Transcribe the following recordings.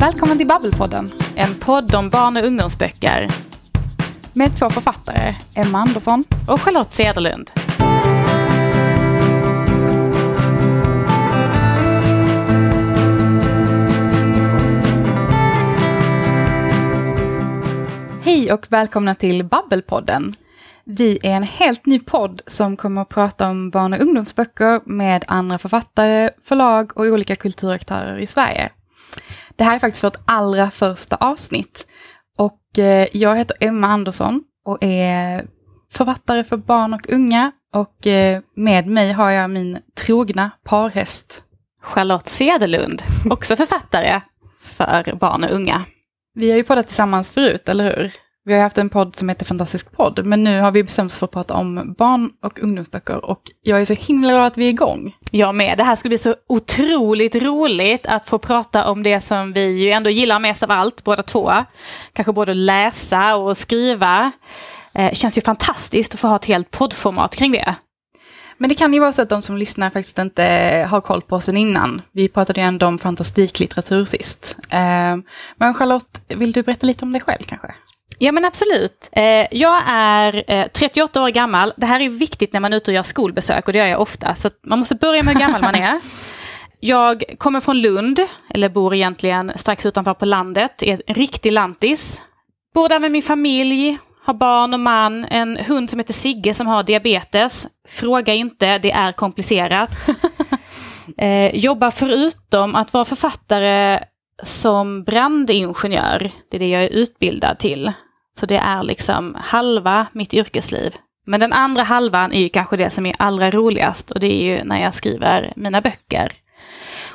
Välkommen till Babbelpodden. En podd om barn och ungdomsböcker. Med två författare, Emma Andersson och Charlotte Cederlund. Hej och välkomna till Babbelpodden. Vi är en helt ny podd som kommer att prata om barn och ungdomsböcker med andra författare, förlag och olika kulturaktörer i Sverige. Det här är faktiskt vårt allra första avsnitt. Och eh, jag heter Emma Andersson och är författare för barn och unga. Och eh, med mig har jag min trogna parhäst. Charlotte Cederlund, också författare för barn och unga. Vi har ju poddat tillsammans förut, eller hur? Vi har haft en podd som heter Fantastisk podd, men nu har vi bestämt oss för att prata om barn och ungdomsböcker och jag är så himla glad att vi är igång. Jag med. Det här ska bli så otroligt roligt att få prata om det som vi ju ändå gillar mest av allt, båda två. Kanske både läsa och skriva. Eh, känns ju fantastiskt att få ha ett helt poddformat kring det. Men det kan ju vara så att de som lyssnar faktiskt inte har koll på oss sen innan. Vi pratade ju ändå om fantastiklitteratur sist. Eh, men Charlotte, vill du berätta lite om dig själv kanske? Ja men absolut. Eh, jag är 38 eh, år gammal. Det här är viktigt när man är ute och gör skolbesök och det gör jag ofta. Så man måste börja med hur gammal man är. Jag kommer från Lund, eller bor egentligen strax utanför på landet, är en riktig lantis. Bor där med min familj, har barn och man, en hund som heter Sigge som har diabetes. Fråga inte, det är komplicerat. eh, jobbar förutom att vara författare som brandingenjör. Det är det jag är utbildad till. Så det är liksom halva mitt yrkesliv. Men den andra halvan är ju kanske det som är allra roligast och det är ju när jag skriver mina böcker.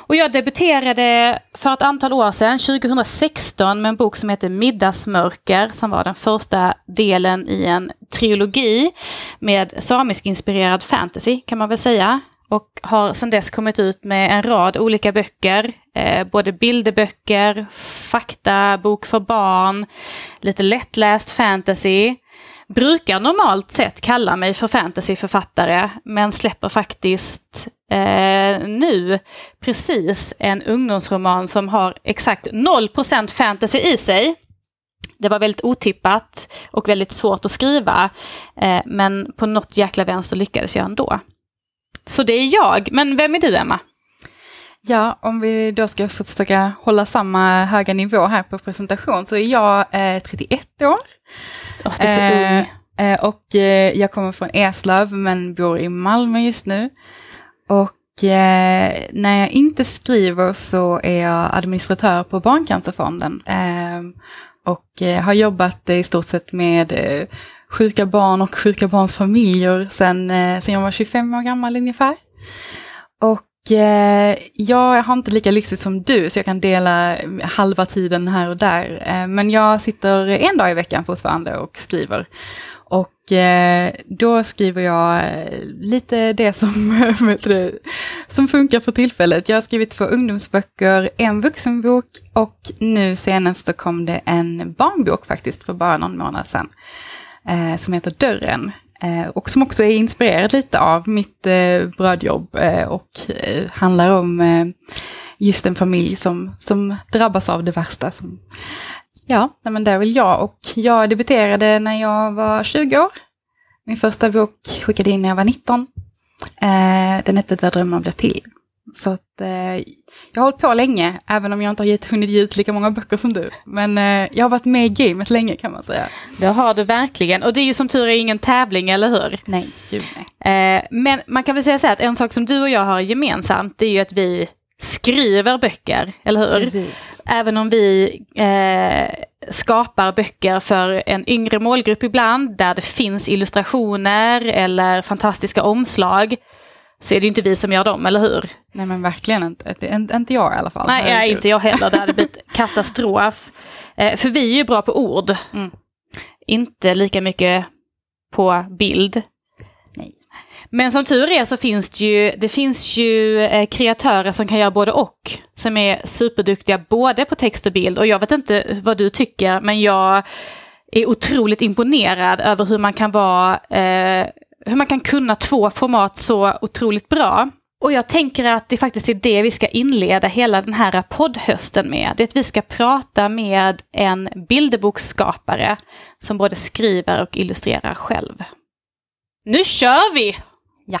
Och jag debuterade för ett antal år sedan, 2016, med en bok som heter Middagsmörker, som var den första delen i en trilogi med samisk inspirerad fantasy, kan man väl säga. Och har sedan dess kommit ut med en rad olika böcker, eh, både bilderböcker, faktabok för barn, lite lättläst fantasy. Brukar normalt sett kalla mig för fantasyförfattare, men släpper faktiskt eh, nu precis en ungdomsroman som har exakt 0% fantasy i sig. Det var väldigt otippat och väldigt svårt att skriva, eh, men på något jäkla vänster lyckades jag ändå. Så det är jag. Men vem är du, Emma? Ja, om vi då ska försöka hålla samma höga nivå här på presentation så är jag eh, 31 år. Oh, du är så eh, ung. Eh, och eh, jag kommer från Eslöv men bor i Malmö just nu. Och eh, när jag inte skriver så är jag administratör på Barncancerfonden. Eh, och har jobbat i stort sett med sjuka barn och sjuka barns familjer sen, eh, sen jag var 25 år gammal ungefär. Och eh, jag har inte lika lyxigt som du så jag kan dela halva tiden här och där. Eh, men jag sitter en dag i veckan fortfarande och skriver. Och eh, då skriver jag eh, lite det som, som funkar för tillfället. Jag har skrivit två ungdomsböcker, en vuxenbok och nu senast då kom det en barnbok faktiskt för bara någon månad sedan eh, som heter Dörren. Eh, och som också är inspirerad lite av mitt eh, brödjobb eh, och eh, handlar om eh, just en familj som, som drabbas av det värsta. Som, ja, men det är väl jag och jag debuterade när jag var 20 år. Min första bok skickade in när jag var 19. Eh, den hette Där drömmar blir till. Så att, eh, jag har hållit på länge, även om jag inte har hunnit ge ut lika många böcker som du. Men eh, jag har varit med i gamet länge kan man säga. Det har du verkligen. Och det är ju som tur är ingen tävling, eller hur? Nej, gud nej. Eh, men man kan väl säga så här att en sak som du och jag har gemensamt, det är ju att vi skriver böcker, eller hur? Precis. Även om vi eh, skapar böcker för en yngre målgrupp ibland, där det finns illustrationer eller fantastiska omslag, så är det inte vi som gör dem, eller hur? Nej men verkligen inte. Inte jag i alla fall. Nej, ja, inte jag heller. Det hade blivit katastrof. Eh, för vi är ju bra på ord. Mm. Inte lika mycket på bild. Nej. Men som tur är så finns det ju, det finns ju eh, kreatörer som kan göra både och. Som är superduktiga både på text och bild. Och jag vet inte vad du tycker, men jag är otroligt imponerad över hur man kan vara eh, hur man kan kunna två format så otroligt bra. Och jag tänker att det faktiskt är det vi ska inleda hela den här poddhösten med. Det är att vi ska prata med en bilderboksskapare som både skriver och illustrerar själv. Nu kör vi! Ja.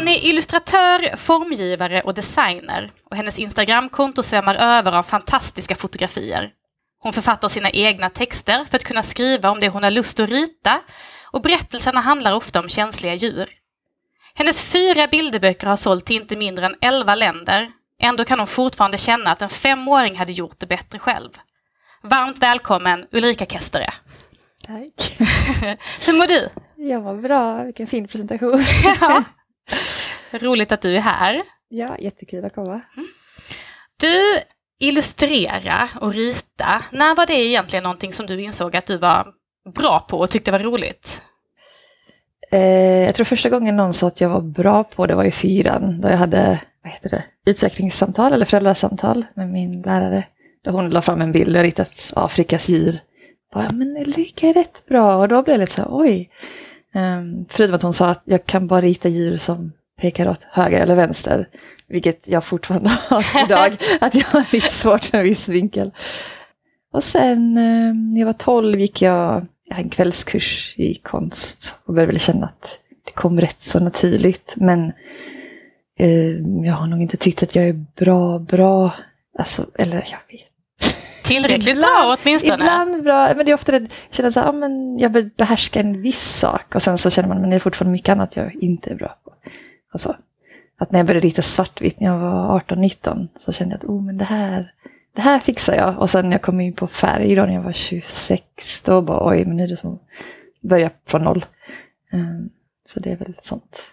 Hon är illustratör, formgivare och designer och hennes Instagramkonto svämmar över av fantastiska fotografier. Hon författar sina egna texter för att kunna skriva om det hon har lust att rita och berättelserna handlar ofta om känsliga djur. Hennes fyra bilderböcker har sålt till inte mindre än elva länder. Ändå kan hon fortfarande känna att en femåring hade gjort det bättre själv. Varmt välkommen Ulrika Kestere. Tack. Hur mår du? Jag var bra, vilken fin presentation. Ja. Roligt att du är här. ja, jättekul att komma. Du illustrera och rita, när var det egentligen någonting som du insåg att du var bra på och tyckte var roligt? Eh, jag tror första gången någon sa att jag var bra på det var i fyran, då jag hade vad heter det, utvecklingssamtal eller föräldrasamtal med min lärare. Då hon la fram en bild och ritat Afrikas djur. Bara, men Ulrika är rätt bra och då blev jag lite så oj. Um, förutom att hon sa att jag kan bara rita djur som pekar åt höger eller vänster. Vilket jag fortfarande har idag, att jag har lite svårt med en viss vinkel. Och sen eh, när jag var 12 gick jag en kvällskurs i konst och började väl känna att det kom rätt så naturligt. Men eh, jag har nog inte tyckt att jag är bra, bra. Alltså, eller jag vet. Tillräckligt bra åtminstone. Ibland bra, men det är ofta det, jag känner så här, ja, men jag behärskar en viss sak och sen så känner man, men det är fortfarande mycket annat jag inte är bra på. Alltså, att när jag började rita svartvitt när jag var 18-19 så kände jag att oh, men det, här, det här fixar jag. Och sen när jag kom in på färg då när jag var 26, då bara oj, men nu är det som att börja från noll. Um, så det är väl sånt.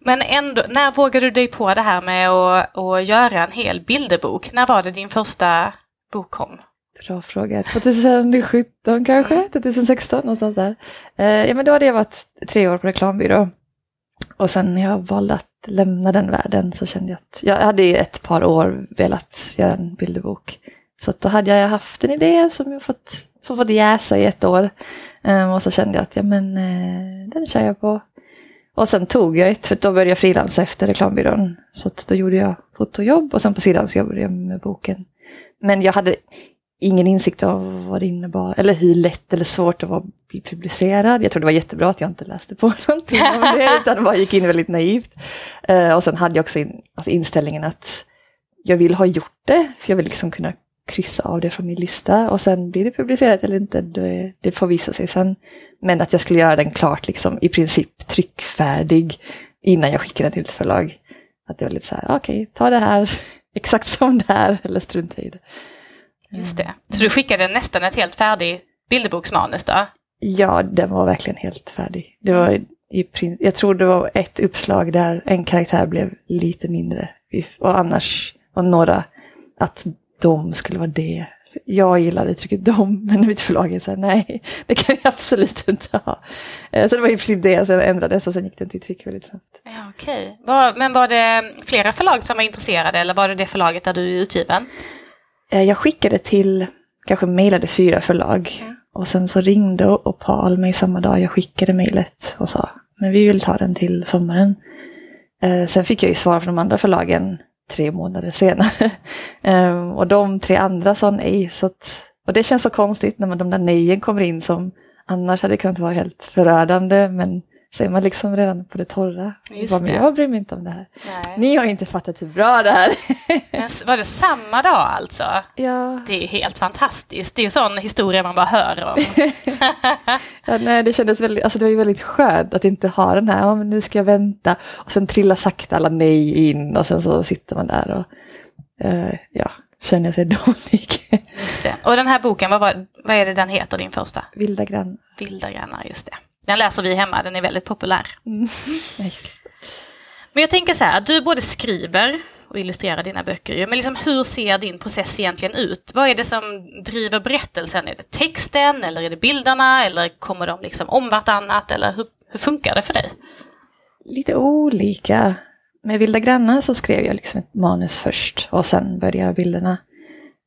Men ändå, när vågade du dig på det här med att, att göra en hel bilderbok? När var det din första bok kom? Bra fråga. 2017 kanske? 2016 någonstans där. Uh, ja men då hade jag varit tre år på reklambyrå. Och sen när jag valde att lämna den världen så kände jag att jag hade i ett par år velat göra en bilderbok. Så då hade jag haft en idé som jag fått, som fått jäsa i ett år. Um, och så kände jag att ja, men, uh, den kör jag på. Och sen tog jag ett, för då började jag frilansa efter reklambyrån. Så då gjorde jag fotojobb och sen på sidan så jobbade jag med boken. Men jag hade ingen insikt av vad det innebar, eller hur lätt eller svårt det var att bli publicerad. Jag tror det var jättebra att jag inte läste på någonting om det, utan bara gick in väldigt naivt. Uh, och sen hade jag också in, alltså inställningen att jag vill ha gjort det, för jag vill liksom kunna kryssa av det från min lista. Och sen blir det publicerat eller inte, det, det får visa sig sen. Men att jag skulle göra den klart, liksom, i princip tryckfärdig, innan jag skickade den till ett förlag. Att det var lite så här, okej, okay, ta det här exakt som det är, eller strunta i det. Just det. Så du skickade nästan ett helt färdigt bilderboksmanus då? Ja, den var verkligen helt färdig. Det var i, jag tror det var ett uppslag där en karaktär blev lite mindre. Och annars var några att de skulle vara det. Jag gillar uttrycket de, men mitt förlag sa nej, det kan vi absolut inte ha. Eh, så det var i princip det, sen ändrades och sen gick den till tryck väldigt snabbt. Ja, Okej, okay. men var det flera förlag som var intresserade eller var det det förlaget där du är utgiven? Eh, jag skickade till, kanske mejlade fyra förlag. Mm. Och sen så ringde Opal mig samma dag jag skickade mejlet och sa, men vi vill ta den till sommaren. Eh, sen fick jag ju svar från de andra förlagen tre månader senare. eh, och de tre andra sa nej. Så att, och det känns så konstigt när man, de där nejen kommer in som annars hade kunnat vara helt förödande. Men så är man liksom redan på det torra. Just det. Jag bryr mig inte om det här. Nej. Ni har inte fattat hur bra det här Men var det samma dag alltså? Ja. Det är helt fantastiskt. Det är en sån historia man bara hör om. ja, nej, det kändes väldigt, alltså det var ju väldigt skönt att inte ha den här, ja, men nu ska jag vänta. Och sen trilla sakta alla nej in och sen så sitter man där och uh, ja, känner sig dålig. Just det. Och den här boken, vad, var, vad är det den heter, din första? Vilda grannar. Vilda grannar, just det. Den läser vi hemma, den är väldigt populär. Mm. Men jag tänker så här, du både skriver och illustrerar dina böcker. Men liksom, hur ser din process egentligen ut? Vad är det som driver berättelsen? Är det texten eller är det bilderna eller kommer de liksom om vartannat? Eller hur, hur funkar det för dig? Lite olika. Med Vilda grannar så skrev jag liksom ett manus först och sen började jag bilderna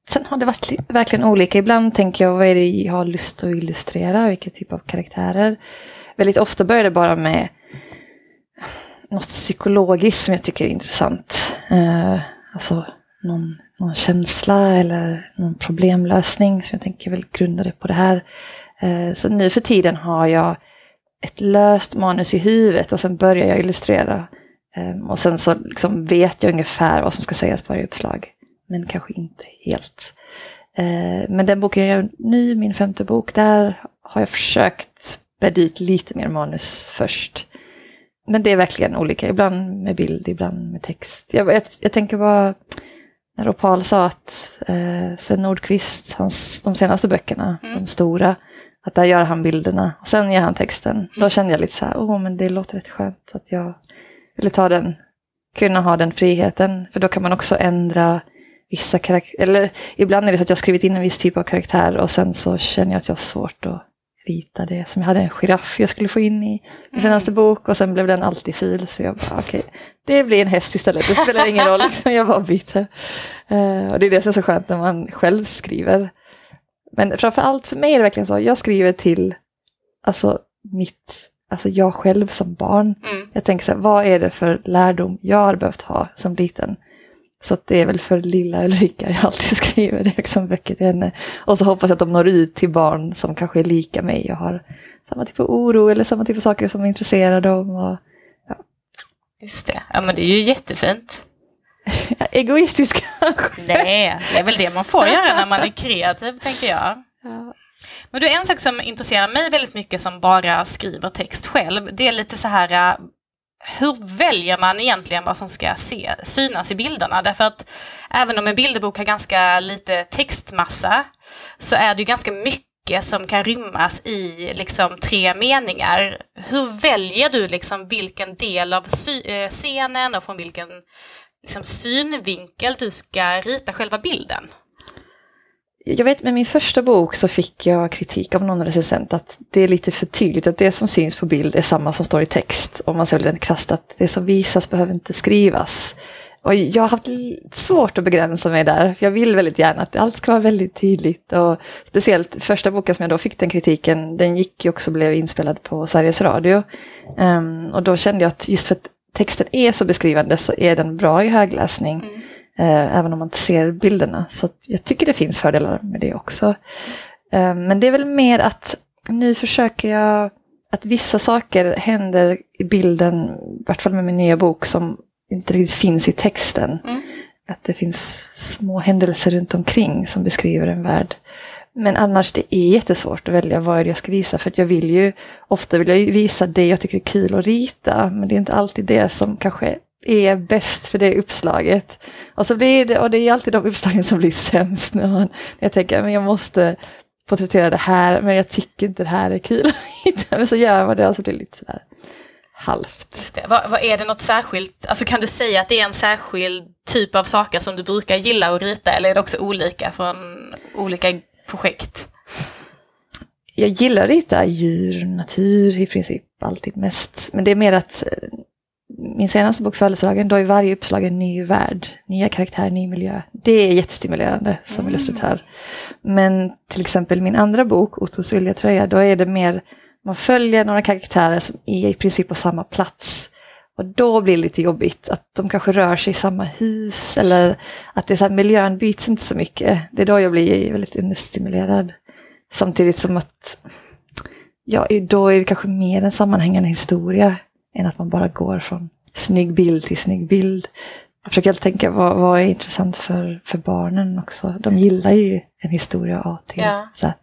sen har det varit verkligen olika. Ibland tänker jag vad är det jag har lust att illustrera, vilka typ av karaktärer. Väldigt ofta börjar det bara med något psykologiskt som jag tycker är intressant. Eh, alltså någon, någon känsla eller någon problemlösning som jag tänker väl grundade på det här. Eh, så nu för tiden har jag ett löst manus i huvudet och sen börjar jag illustrera. Eh, och sen så liksom vet jag ungefär vad som ska sägas på varje uppslag. Men kanske inte helt. Eh, men den boken jag gör nu, min femte bok, där har jag försökt bädda dit lite mer manus först. Men det är verkligen olika, ibland med bild, ibland med text. Jag, jag, jag tänker bara, när Opal sa att eh, Sven Nordqvist, hans, de senaste böckerna, mm. de stora, att där gör han bilderna och sen gör han texten. Mm. Då kände jag lite så här, åh oh, men det låter rätt skönt att jag ville ta den, kunna ha den friheten. För då kan man också ändra vissa karaktärer, eller ibland är det så att jag skrivit in en viss typ av karaktär och sen så känner jag att jag har svårt att rita det. Som jag hade en giraff jag skulle få in i min mm. senaste bok och sen blev den alltid fil. Så jag bara, okej, okay, det blir en häst istället. Det spelar ingen roll, liksom, jag bara byter. Uh, och det är det som är så skönt när man själv skriver. Men framför allt för mig är det verkligen så, jag skriver till alltså, mitt, alltså jag själv som barn. Mm. Jag tänker så här, vad är det för lärdom jag har behövt ha som liten? Så det är väl för lilla Ulrika jag alltid skriver det som böcker till henne. Och så hoppas jag att de når ut till barn som kanske är lika mig och har samma typ av oro eller samma typ av saker som intresserar dem. Och, ja. Just det, ja men det är ju jättefint. Egoistisk kanske? Nej, det är väl det man får göra när man är kreativ tänker jag. Ja. Men du, en sak som intresserar mig väldigt mycket som bara skriver text själv, det är lite så här hur väljer man egentligen vad som ska se, synas i bilderna? Därför att även om en bilderbok har ganska lite textmassa så är det ju ganska mycket som kan rymmas i liksom tre meningar. Hur väljer du liksom vilken del av eh, scenen och från vilken liksom synvinkel du ska rita själva bilden? Jag vet med min första bok så fick jag kritik av någon recensent att det är lite för tydligt att det som syns på bild är samma som står i text. Om man säger väldigt krasst att det som visas behöver inte skrivas. Och jag har haft svårt att begränsa mig där. Jag vill väldigt gärna att allt ska vara väldigt tydligt. Och speciellt första boken som jag då fick den kritiken, den gick ju också och blev inspelad på Sveriges Radio. Um, och då kände jag att just för att texten är så beskrivande så är den bra i högläsning. Mm. Eh, även om man inte ser bilderna. Så jag tycker det finns fördelar med det också. Eh, men det är väl mer att nu försöker jag att vissa saker händer i bilden, i vart fall med min nya bok, som inte riktigt finns i texten. Mm. Att det finns små händelser runt omkring som beskriver en värld. Men annars det är jättesvårt att välja vad jag ska visa för att jag vill ju ofta vill jag visa det jag tycker är kul att rita men det är inte alltid det som kanske är bäst för det uppslaget. Och, så blir det, och det är alltid de uppslagen som blir sämst. När man, jag tänker men jag måste porträttera det här, men jag tycker inte det här är kul. men så gör man det och så blir det lite sådär halvt. Vad, vad, är det något särskilt, alltså kan du säga att det är en särskild typ av saker som du brukar gilla att rita eller är det också olika från olika projekt? Jag gillar att rita djur, natur i princip alltid mest. Men det är mer att min senaste bok Födelsedagen, då är varje uppslag en ny värld, nya karaktärer, ny miljö. Det är jättestimulerande som mm. illustratör. Men till exempel min andra bok, Ottos ylletröja, då är det mer, man följer några karaktärer som är i princip på samma plats. Och då blir det lite jobbigt att de kanske rör sig i samma hus eller att det är så här, miljön byts inte så mycket. Det är då jag blir väldigt understimulerad. Samtidigt som att ja, då är det kanske mer en sammanhängande historia än att man bara går från snygg bild till snygg bild. Jag försöker tänka vad, vad är intressant för, för barnen också. De gillar ju en historia A till ja. Z.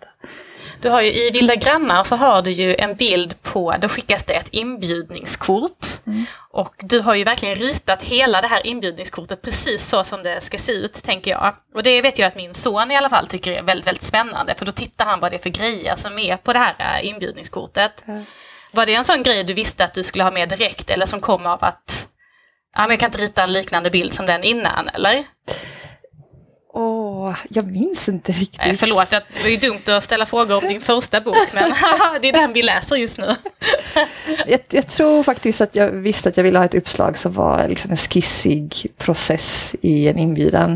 Du har ju i Vilda grannar så har du ju en bild på, då skickas det ett inbjudningskort. Mm. Och du har ju verkligen ritat hela det här inbjudningskortet precis så som det ska se ut, tänker jag. Och det vet jag att min son i alla fall tycker är väldigt, väldigt spännande, för då tittar han vad det är för grejer som är på det här inbjudningskortet. Mm. Var det en sån grej du visste att du skulle ha med direkt eller som kom av att ja, men jag kan inte rita en liknande bild som den innan eller? Åh, jag minns inte riktigt. Nej, förlåt, det var ju dumt att ställa frågor om din första bok, men det är den vi läser just nu. jag, jag, tror faktiskt att jag visste att jag ville ha ett uppslag som var liksom en skissig process i en inbjudan.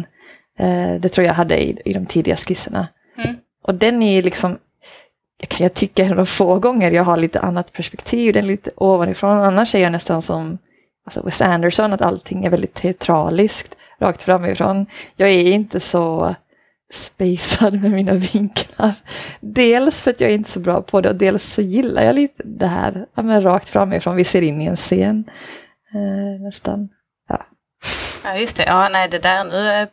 Eh, det tror jag hade i, i de tidiga skisserna. Mm. Och den är liksom, jag kan jag tycka en av de få gånger jag har lite annat perspektiv, den är lite ovanifrån. Annars är jag nästan som alltså Wes Anderson, att allting är väldigt teatraliskt, rakt framifrån. Jag är inte så spacad med mina vinklar. Dels för att jag är inte så bra på det och dels så gillar jag lite det här, ja, men rakt framifrån, vi ser in i en scen. Eh, nästan. Ja. Just det. Ja, nej, det där nu eh,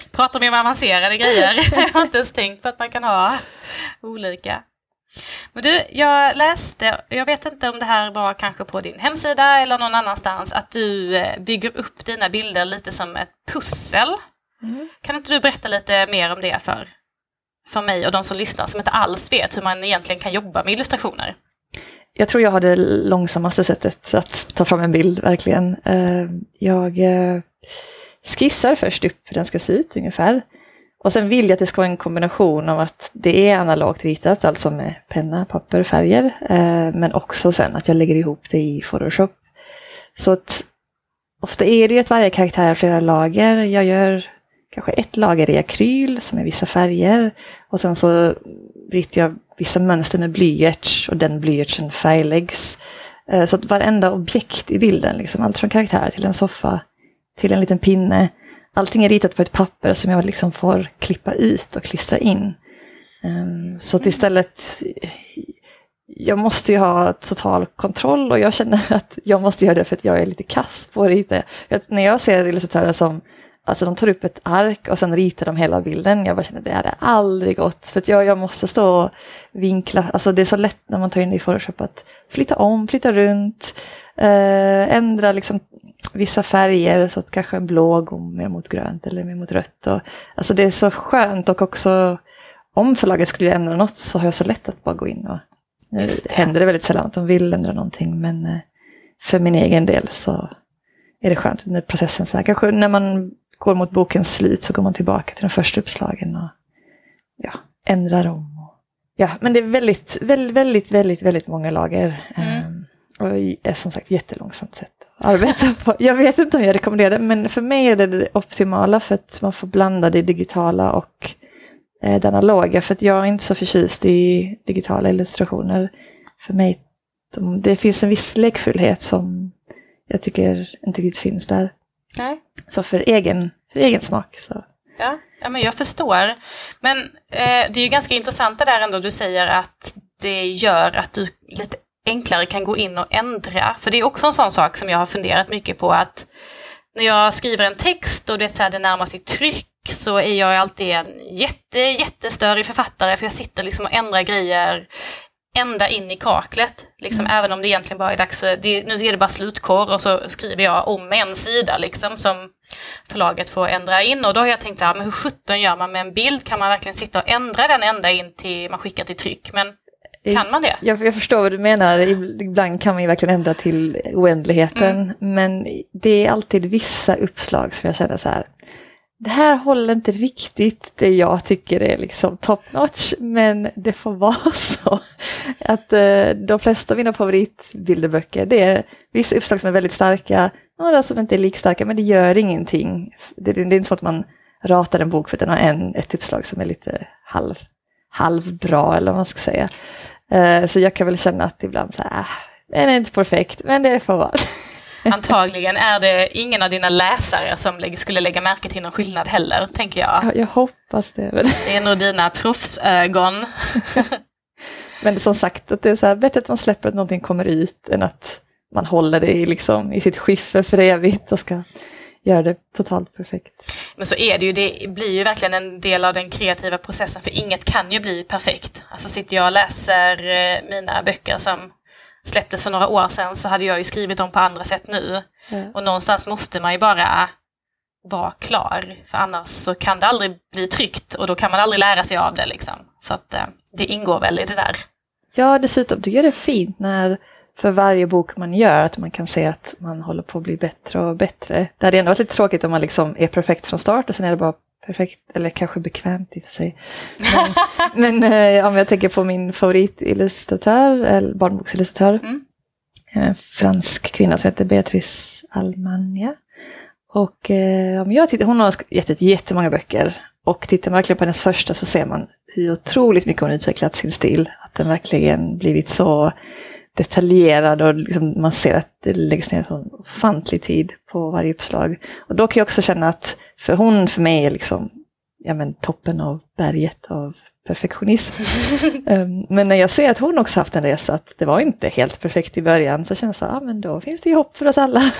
pratar vi om avancerade grejer. Jag har inte ens tänkt på att man kan ha olika. Men du, jag läste, jag vet inte om det här var kanske på din hemsida eller någon annanstans, att du eh, bygger upp dina bilder lite som ett pussel. Mm. Kan inte du berätta lite mer om det för, för mig och de som lyssnar som inte alls vet hur man egentligen kan jobba med illustrationer? Jag tror jag har det långsammaste sättet att ta fram en bild, verkligen. Eh, jag eh, skissar först upp hur den ska se ut ungefär. Och sen vill jag att det ska vara en kombination av att det är analogt ritat, alltså med penna, papper, färger. Eh, men också sen att jag lägger ihop det i Photoshop. Så att ofta är det ju att varje karaktär har flera lager. Jag gör kanske ett lager i akryl som är vissa färger. Och sen så ritar jag vissa mönster med blyerts och den blyertsen färgläggs. Eh, så att varenda objekt i bilden, liksom, allt från karaktär till en soffa till en liten pinne, allting är ritat på ett papper som jag liksom får klippa ut och klistra in. Ehm, så att istället, jag måste ju ha total kontroll och jag känner att jag måste göra det för att jag är lite kass på att rita. Att när jag ser illustratörer som Alltså de tar upp ett ark och sen ritar de hela bilden. Jag bara känner det hade aldrig gått. För att jag, jag måste stå och vinkla. Alltså det är så lätt när man tar in det i Photoshop att flytta om, flytta runt. Eh, ändra liksom vissa färger så att kanske en blå går mer mot grönt eller mer mot rött. Och, alltså det är så skönt och också om förlaget skulle ändra något så har jag så lätt att bara gå in och nu det. händer det väldigt sällan att de vill ändra någonting men eh, för min egen del så är det skönt under processen. Så här, kanske när man går mot bokens slut så går man tillbaka till de första uppslagen och ja, ändrar om. Och, ja, men det är väldigt, väldigt, väldigt, väldigt, väldigt många lager. Mm. Ehm, och det är som sagt jättelångsamt sätt att arbeta på. Jag vet inte om jag rekommenderar det, men för mig är det det optimala för att man får blanda det digitala och eh, det analoga. För att jag är inte så förtjust i digitala illustrationer. För mig, de, det finns en viss lekfullhet som jag tycker inte riktigt finns där. Nej. Så för egen, för egen smak så. Ja, ja men jag förstår. Men eh, det är ju ganska intressant det där ändå du säger att det gör att du lite enklare kan gå in och ändra. För det är också en sån sak som jag har funderat mycket på att när jag skriver en text och det, är så här, det närmar sig tryck så är jag alltid en jätte, jättestörig författare för jag sitter liksom och ändrar grejer ända in i kaklet. Liksom, Även om det egentligen bara är dags för, det, nu är det bara slutkorr och så skriver jag om en sida liksom som förlaget får ändra in. Och då har jag tänkt så här, men hur sjutton gör man med en bild? Kan man verkligen sitta och ändra den ända in till man skickar till tryck? Men kan man det? Jag, jag förstår vad du menar. Ibland kan man ju verkligen ändra till oändligheten. Men det är alltid vissa uppslag som jag känner så här. Det här håller inte riktigt det jag tycker är liksom top notch. Men det får vara så. Att eh, de flesta av mina favoritbilderböcker det är vissa uppslag som är väldigt starka. Några som inte är lika starka men det gör ingenting. Det, det är inte så att man ratar en bok för att den har en, ett uppslag som är lite halv, halvbra eller vad man ska säga. Eh, Så jag kan väl känna att ibland så här, ah, den är inte perfekt, men det får vara. Antagligen är det ingen av dina läsare som skulle lägga märke till någon skillnad heller, tänker jag. Jag, jag hoppas det. Det är nog dina proffsögon. men som sagt, att det är så här, bättre att man släpper att någonting kommer ut än att man håller det i, liksom, i sitt skiffer för evigt och ska göra det totalt perfekt. Men så är det ju, det blir ju verkligen en del av den kreativa processen för inget kan ju bli perfekt. Alltså sitter jag och läser eh, mina böcker som släpptes för några år sedan så hade jag ju skrivit dem på andra sätt nu. Ja. Och någonstans måste man ju bara vara klar för annars så kan det aldrig bli tryggt och då kan man aldrig lära sig av det liksom. Så att eh, det ingår väl i det där. Ja, dessutom tycker jag det är fint när för varje bok man gör att man kan se att man håller på att bli bättre och bättre. Det hade ändå varit lite tråkigt om man liksom är perfekt från start och sen är det bara perfekt, eller kanske bekvämt i och för sig. Men, men eh, om jag tänker på min favoritillustratör, eller barnboksillustratör, Mm. en fransk kvinna som heter Beatrice Almagna. Och eh, om jag tittar, hon har gett ut jättemånga böcker. Och tittar man verkligen på hennes första så ser man hur otroligt mycket hon utvecklat sin stil. Att den verkligen blivit så detaljerad och liksom man ser att det läggs ner en ofantlig tid på varje uppslag. Och då kan jag också känna att, för hon för mig är liksom ja, men, toppen av berget av perfektionism. um, men när jag ser att hon också haft en resa, att det var inte helt perfekt i början, så känns det så, ah, men då finns det ju hopp för oss alla.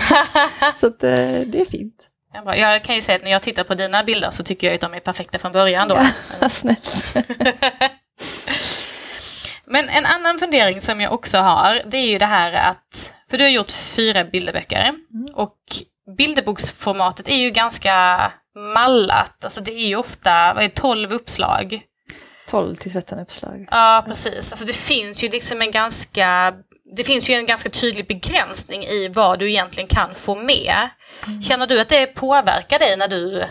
så att, uh, det är fint. Jag kan ju säga att när jag tittar på dina bilder så tycker jag att de är perfekta från början då. Ja, snällt. Men en annan fundering som jag också har, det är ju det här att, för du har gjort fyra bilderböcker mm. och bilderboksformatet är ju ganska mallat, alltså det är ju ofta, vad är det, 12 uppslag. 12 till 13 uppslag. Ja, precis. Alltså det finns ju liksom en ganska det finns ju en ganska tydlig begränsning i vad du egentligen kan få med. Mm. Känner du att det påverkar dig när du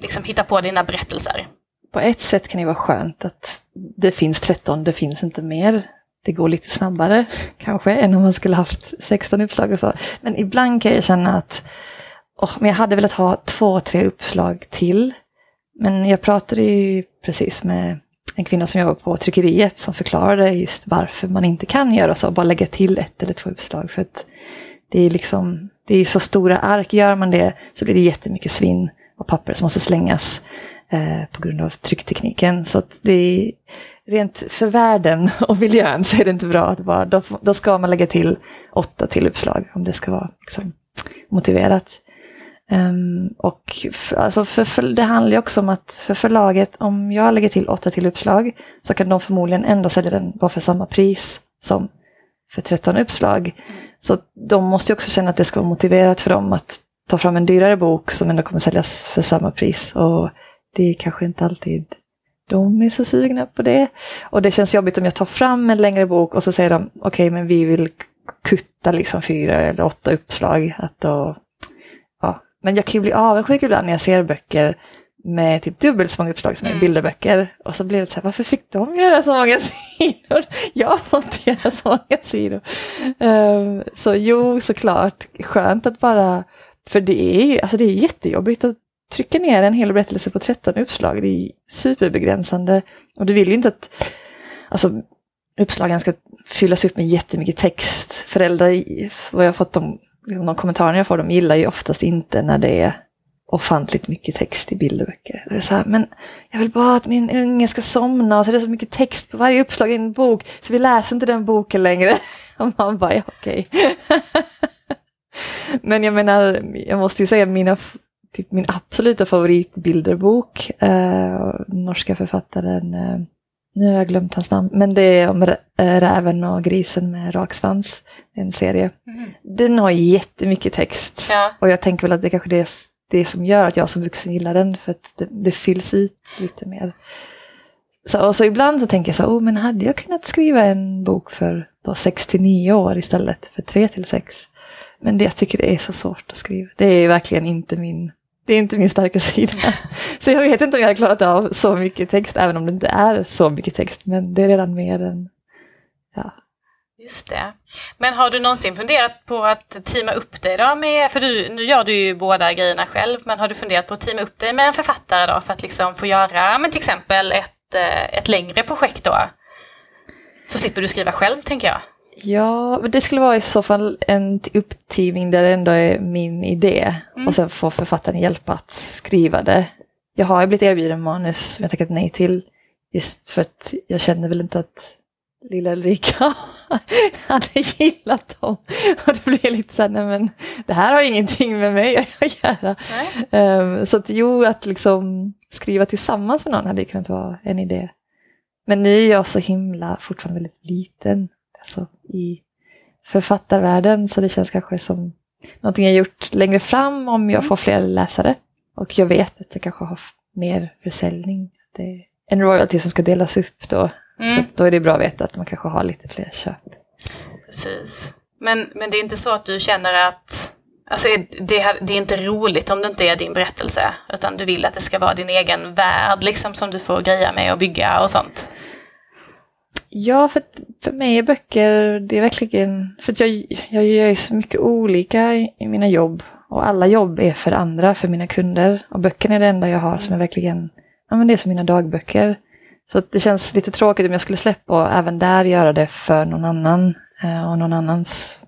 liksom hittar på dina berättelser? På ett sätt kan det vara skönt att det finns 13, det finns inte mer. Det går lite snabbare kanske än om man skulle haft 16 uppslag och så. Men ibland kan jag känna att oh, men jag hade velat ha två, tre uppslag till. Men jag pratade ju precis med en kvinna som jobbar på tryckeriet som förklarade just varför man inte kan göra så, bara lägga till ett eller två uppslag. För att det är liksom, det är så stora ark, gör man det så blir det jättemycket svinn och papper som måste slängas. Eh, på grund av trycktekniken. Så att det är rent för världen och miljön så är det inte bra att bara, då, då ska man lägga till åtta till uppslag om det ska vara liksom, motiverat. Um, och för, alltså för, för, det handlar ju också om att för förlaget, om jag lägger till åtta till uppslag så kan de förmodligen ändå sälja den bara för samma pris som för 13 uppslag. Så de måste ju också känna att det ska vara motiverat för dem att ta fram en dyrare bok som ändå kommer säljas för samma pris. Och det är kanske inte alltid de är så sugna på det. Och det känns jobbigt om jag tar fram en längre bok och så säger de okej okay, men vi vill kutta liksom fyra eller åtta uppslag. Att då, ja. Men jag kan ju bli avundsjuk ibland när jag ser böcker med typ dubbelt så många uppslag som mm. bilderböcker. Och så blir det så här, varför fick de göra så många sidor? Jag får inte göra så många sidor. Um, så jo, såklart, skönt att bara, för det är, alltså det är jättejobbigt att trycka ner en hel berättelse på 13 uppslag. Det är superbegränsande. Och du vill ju inte att alltså, uppslagen ska fyllas upp med jättemycket text. Föräldrar, vad jag har fått de, liksom, de kommentarerna jag får, de gillar ju oftast inte när det är ofantligt mycket text i bilderböcker. Det är så här, men jag vill bara att min unge ska somna och så är det så mycket text på varje uppslag i en bok så vi läser inte den boken längre. Och man bara, ja okej. Okay. men jag menar, jag måste ju säga mina typ min absoluta favoritbilderbok. Eh, norska författaren, eh, nu har jag glömt hans namn, men det är om eh, räven och grisen med raksvans. En serie. Mm. Den har jättemycket text. Ja. Och jag tänker väl att det kanske är det som gör att jag som vuxen gillar den, för att det, det fylls ut lite mer. Så, och så ibland så tänker jag så, oh, men hade jag kunnat skriva en bok för 6 till 9 år istället för 3 till 6? Men det, jag tycker det är så svårt att skriva. Det är verkligen inte min det är inte min starka sida. Så jag vet inte om jag hade klarat av så mycket text, även om det inte är så mycket text. Men det är redan mer än... Ja. Just det. Men har du någonsin funderat på att teama upp dig då med, för du, nu gör du ju båda grejerna själv, men har du funderat på att teama upp dig med en författare då för att liksom få göra, men till exempel ett, eh, ett längre projekt då? Så slipper du skriva själv, tänker jag. Ja, men det skulle vara i så fall en upptidning där det ändå är min idé. Mm. Och sen får författaren hjälpa att skriva det. Jag har ju blivit erbjuden manus som jag tackat nej till. Just för att jag känner väl inte att lilla Ulrika hade gillat dem. Och det blev lite så här, nej men det här har ingenting med mig att göra. Um, så att jo, att liksom skriva tillsammans med någon hade kunnat vara en idé. Men nu är jag så himla, fortfarande väldigt liten alltså, i författarvärlden. Så det känns kanske som någonting jag gjort längre fram om jag mm. får fler läsare. Och jag vet att jag kanske har mer försäljning. Det är en royalty som ska delas upp då. Mm. Så då är det bra att veta att man kanske har lite fler köp. Precis. Men, men det är inte så att du känner att Alltså det, det, är inte roligt om det inte är din berättelse, utan du vill att det ska vara din egen värld liksom som du får greja med och bygga och sånt. Ja, för, för mig är böcker, det är verkligen, för jag, jag gör ju så mycket olika i, i mina jobb Och alla jobb är för andra, för mina kunder. Och böckerna är det enda jag har som är verkligen, ja men det är som mina dagböcker. Så det känns lite tråkigt om jag skulle släppa och även där göra det för någon annan. eh, Och någon annans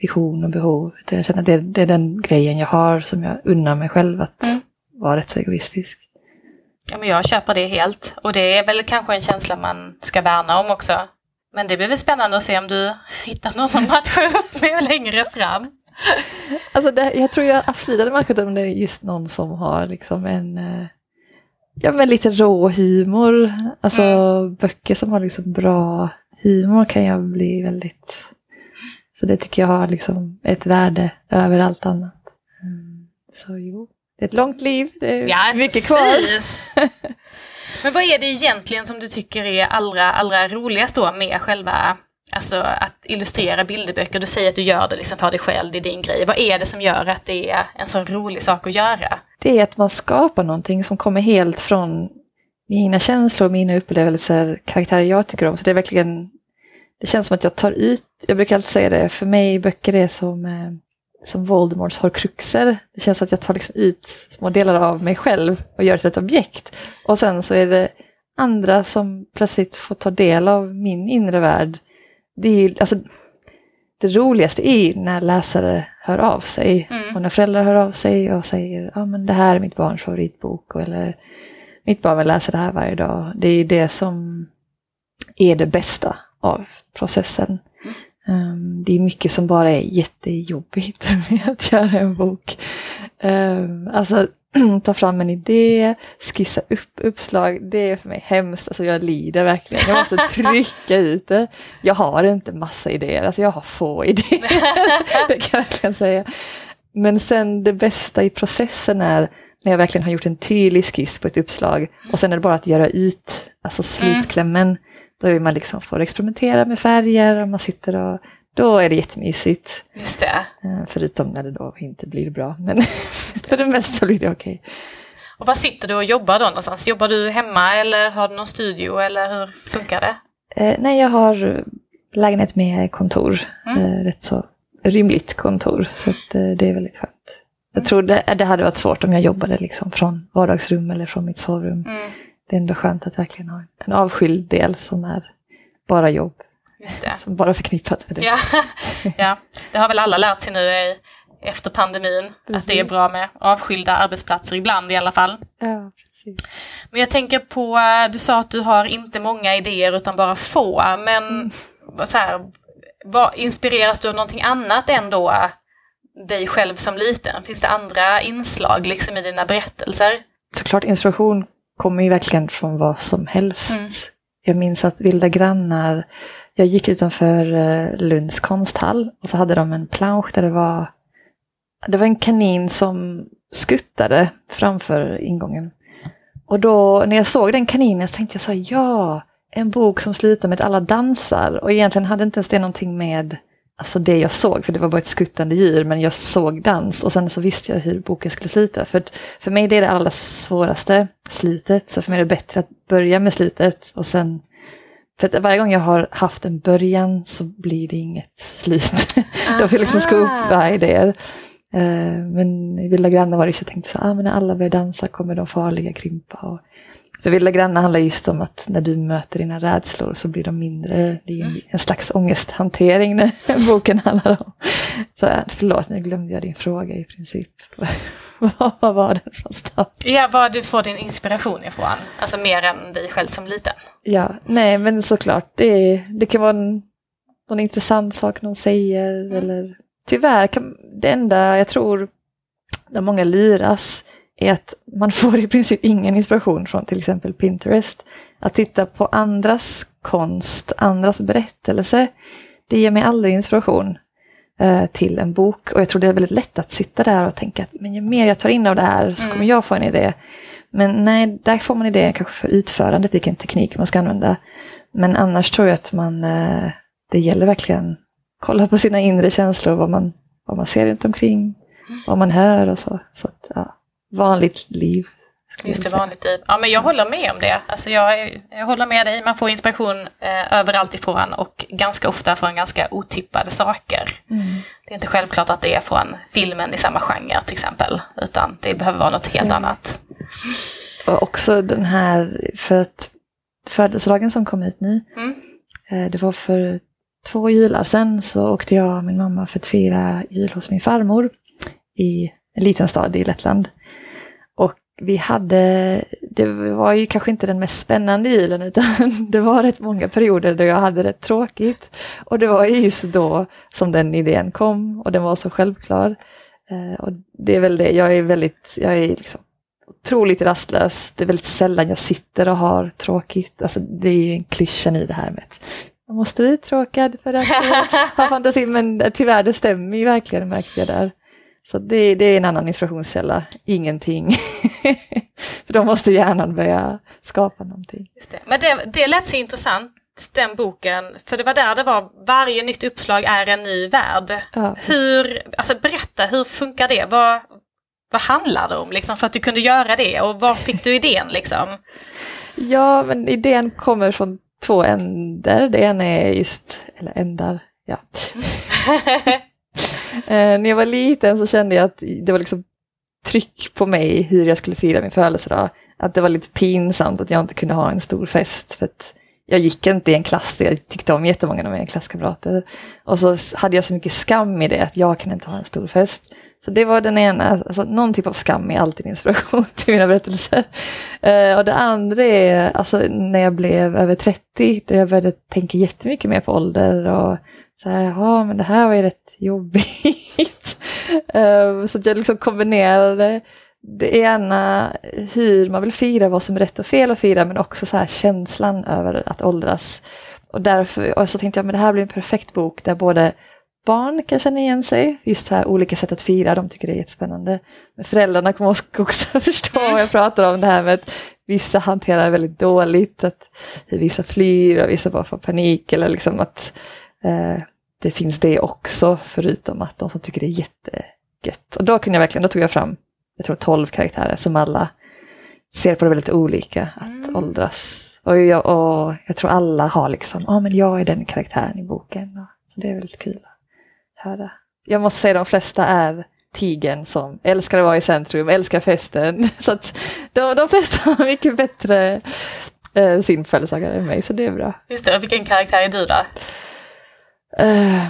vision och behov. Jag känner att det, det är den grejen jag har som jag unnar mig själv att Mm. vara rätt så egoistisk. Ja, men jag köper det helt. Och det är väl kanske en känsla man ska värna om också. Men det blir väl spännande att se om du hittar någon att matcha upp med längre fram. Alltså det, jag tror jag absolut hade matchat om det är just någon som har liksom en eh, Ja men lite rå humor. Alltså böcker som har liksom bra humor kan jag bli väldigt Så det tycker jag har liksom ett värde över allt annat. Mm. Så jo, det är ett långt liv. Det är Ja, mycket kvar. precis. Men vad är det egentligen som du tycker är allra, allra roligast då med själva Alltså att illustrera bilderböcker, du säger att du gör det liksom för dig själv, det är din grej. Vad är det som gör att det är en så rolig sak att göra? Det är att man skapar någonting som kommer helt från mina känslor, mina upplevelser, karaktärer jag tycker om. Så det är verkligen, det känns som att jag tar ut, jag brukar alltid säga det, för mig böcker är som, eh, som Voldemorts horcruxer. Det känns som att jag tar liksom ut små delar av mig själv och gör till ett objekt. Och sen så är det andra som plötsligt får ta del av min inre värld. Det är ju, alltså, det roligaste är ju när läsare hör av sig. Mm. Och när föräldrar hör av sig och säger ja men det här är mitt barns favoritbok. Eller mitt barn vill läsa det här varje dag. Det är ju det som är det bästa av processen. Um, det är mycket som bara är jättejobbigt med att göra en bok. Um, alltså ta fram en idé, skissa upp uppslag, det är för mig hemskt. Alltså jag lider verkligen. Jag måste trycka ut det. Jag har inte massa idéer, alltså jag har få idéer. det kan jag verkligen säga. Men sen det bästa i processen är när jag verkligen har gjort en tydlig skiss på ett uppslag och sen är det bara att göra ut, alltså slutklämmen. Då vill man liksom får experimentera med färger och man sitter och då är det jättemysigt. Just det. Eh, Förutom när det då inte blir bra, men för det mesta blir det okej. Och var sitter du och jobbar då någonstans? Jobbar du hemma eller har du någon studio eller hur funkar det? Eh, nej, jag har lägenhet med kontor. Mm. Eh, rätt så rymligt kontor, så att, eh, det är väldigt skönt. Jag tror det, det hade varit svårt om jag jobbade liksom från vardagsrum eller från mitt sovrum. Mm, Det är ändå skönt att verkligen ha en avskild del som är bara jobb. just det. Som bara förknippat med det. Ja. ja, det har väl alla lärt sig nu i, efter pandemin. Att det är Precis. bra med avskilda arbetsplatser ibland i alla fall. Ja, precis. Men jag tänker på, du sa att du har inte många idéer utan bara få. Men vad så här, vad, inspireras du av någonting annat än då dig själv som liten? Finns det andra inslag liksom i dina berättelser? Såklart inspiration kommer ju verkligen från vad som helst. Mm. Jag minns att Vilda grannar, jag gick utanför eh, Lunds konsthall och så hade de en plansch där det var, det var en kanin som skuttade framför ingången. Och då när jag såg den kaninen så tänkte jag så här, ja, en bok som slutar med att alla dansar. Och egentligen hade inte ens det någonting med alltså det jag såg, för det var bara ett skuttande djur, men jag såg dans och sen så visste jag hur boken skulle sluta. För, för mig det är det allra svåraste, slutet, så för mig är det bättre att börja med slutet och sen för att varje gång jag har haft en början så blir det inget slut. Då vill jag liksom ska upp idéer. Eh, Men i Vilda grannar var det så jag tänkte så ah, men när alla börjar dansa kommer de farliga krympa. Och för Vilda grannar handlar just om att när du möter dina rädslor så blir de mindre. Det är ju en, slags ångesthantering när boken handlar om. Så förlåt, nu glömde jag din fråga i princip. Vad var den från start? Ja, var du får din inspiration ifrån. Alltså mer än dig själv som liten. Ja, nej men såklart. Det, det kan vara en, någon intressant sak någon säger. Eller, tyvärr, kan, det enda jag tror där många liras är att man får i princip ingen inspiration från till exempel Pinterest. Att titta på andras konst, andras berättelse, det ger mig aldrig inspiration eh, till en bok. Och jag tror det är väldigt lätt att sitta där och tänka att men ju mer jag tar in av det här så Mm. kommer jag få en idé. Men nej, där får man idén kanske för utförandet, vilken teknik man ska använda. Men annars tror jag att man, eh, det gäller verkligen kolla på sina inre känslor, vad man, vad man ser runt omkring, vad man hör och så. så att, ja, vanligt liv Just det, vanligt liv. Ja, men jag håller med om det. Alltså jag, jag håller med dig. Man får inspiration eh, överallt ifrån och ganska ofta från ganska otippade saker. Mm. Det är inte självklart att det är från filmen i samma genre till exempel, utan det behöver vara något helt Mm. annat. Och också den här, för att födelsedagen som kom ut nu, Mm. eh, det var för två jular sedan så åkte jag och min mamma för att fira jul hos min farmor i en liten stad i Lettland. Vi hade, det var ju kanske inte den mest spännande julen utan det var rätt många perioder där jag hade det tråkigt. Och det var ju just då som den idén kom och den var så självklar. Eh, Och det är väl det, jag är väldigt, jag är liksom otroligt rastlös. Det är väldigt sällan jag sitter och har tråkigt. Alltså det är ju en klyschan i det här med att man måste bli uttråkad för att ha fantasi. Men tyvärr, det stämmer ju verkligen märkte jag där. Så det, det är en annan inspirationskälla, ingenting. för då måste hjärnan börja skapa någonting. Just det. Men det, det lät så intressant, den boken, för det var där det var varje nytt uppslag är en ny värld. Ja. Hur, alltså berätta, hur funkar det? Vad, vad handlar det om liksom, för att du kunde göra det och var fick du idén liksom? Ja, men idén kommer från två ändar. Det ena är just, eller ändar, ja. Eh, när jag var liten så kände jag att det var liksom tryck på mig hur jag skulle fira min födelsedag. Att det var lite pinsamt att jag inte kunde ha en stor fest. För att jag gick inte i en klass där jag tyckte om jättemånga av mina klasskamrater. Och så hade jag så mycket skam i det, att jag kan inte ha en stor fest. Så det var den ena, alltså någon typ av skam är alltid inspiration till mina berättelser. Eh, och det andra är alltså, när jag blev över 30, då jag började tänka jättemycket mer på ålder och så här, ja men det här var ju rätt jobbigt. Ehm, så att jag liksom kombinerade det ena, hur man vill fira, vad som är rätt och fel att fira, men också så här känslan över att åldras. Och därför och så tänkte jag, men det här blir en perfekt bok där både barn kan känna igen sig, just så här olika sätt att fira, de tycker det är jättespännande. Men föräldrarna kommer också förstå vad jag pratar om, det här med att vissa hanterar väldigt dåligt, att hur vissa flyr och vissa bara får panik, eller liksom att det finns det också, förutom att de som tycker det är jättegött. Och då kunde jag verkligen, då tog jag fram, jag tror 12 karaktärer som alla ser på det väldigt olika, att Mm. åldras. Och jag, och jag tror alla har liksom, ja men jag är den karaktären i boken. Och, så det är väldigt kul att höra. Jag måste säga de flesta är tigern som älskar att vara i centrum, älskar festen. Så att de, de flesta har mycket bättre eh, sin än mig, så det är bra. Just det, och vilken karaktär är du då? Eh,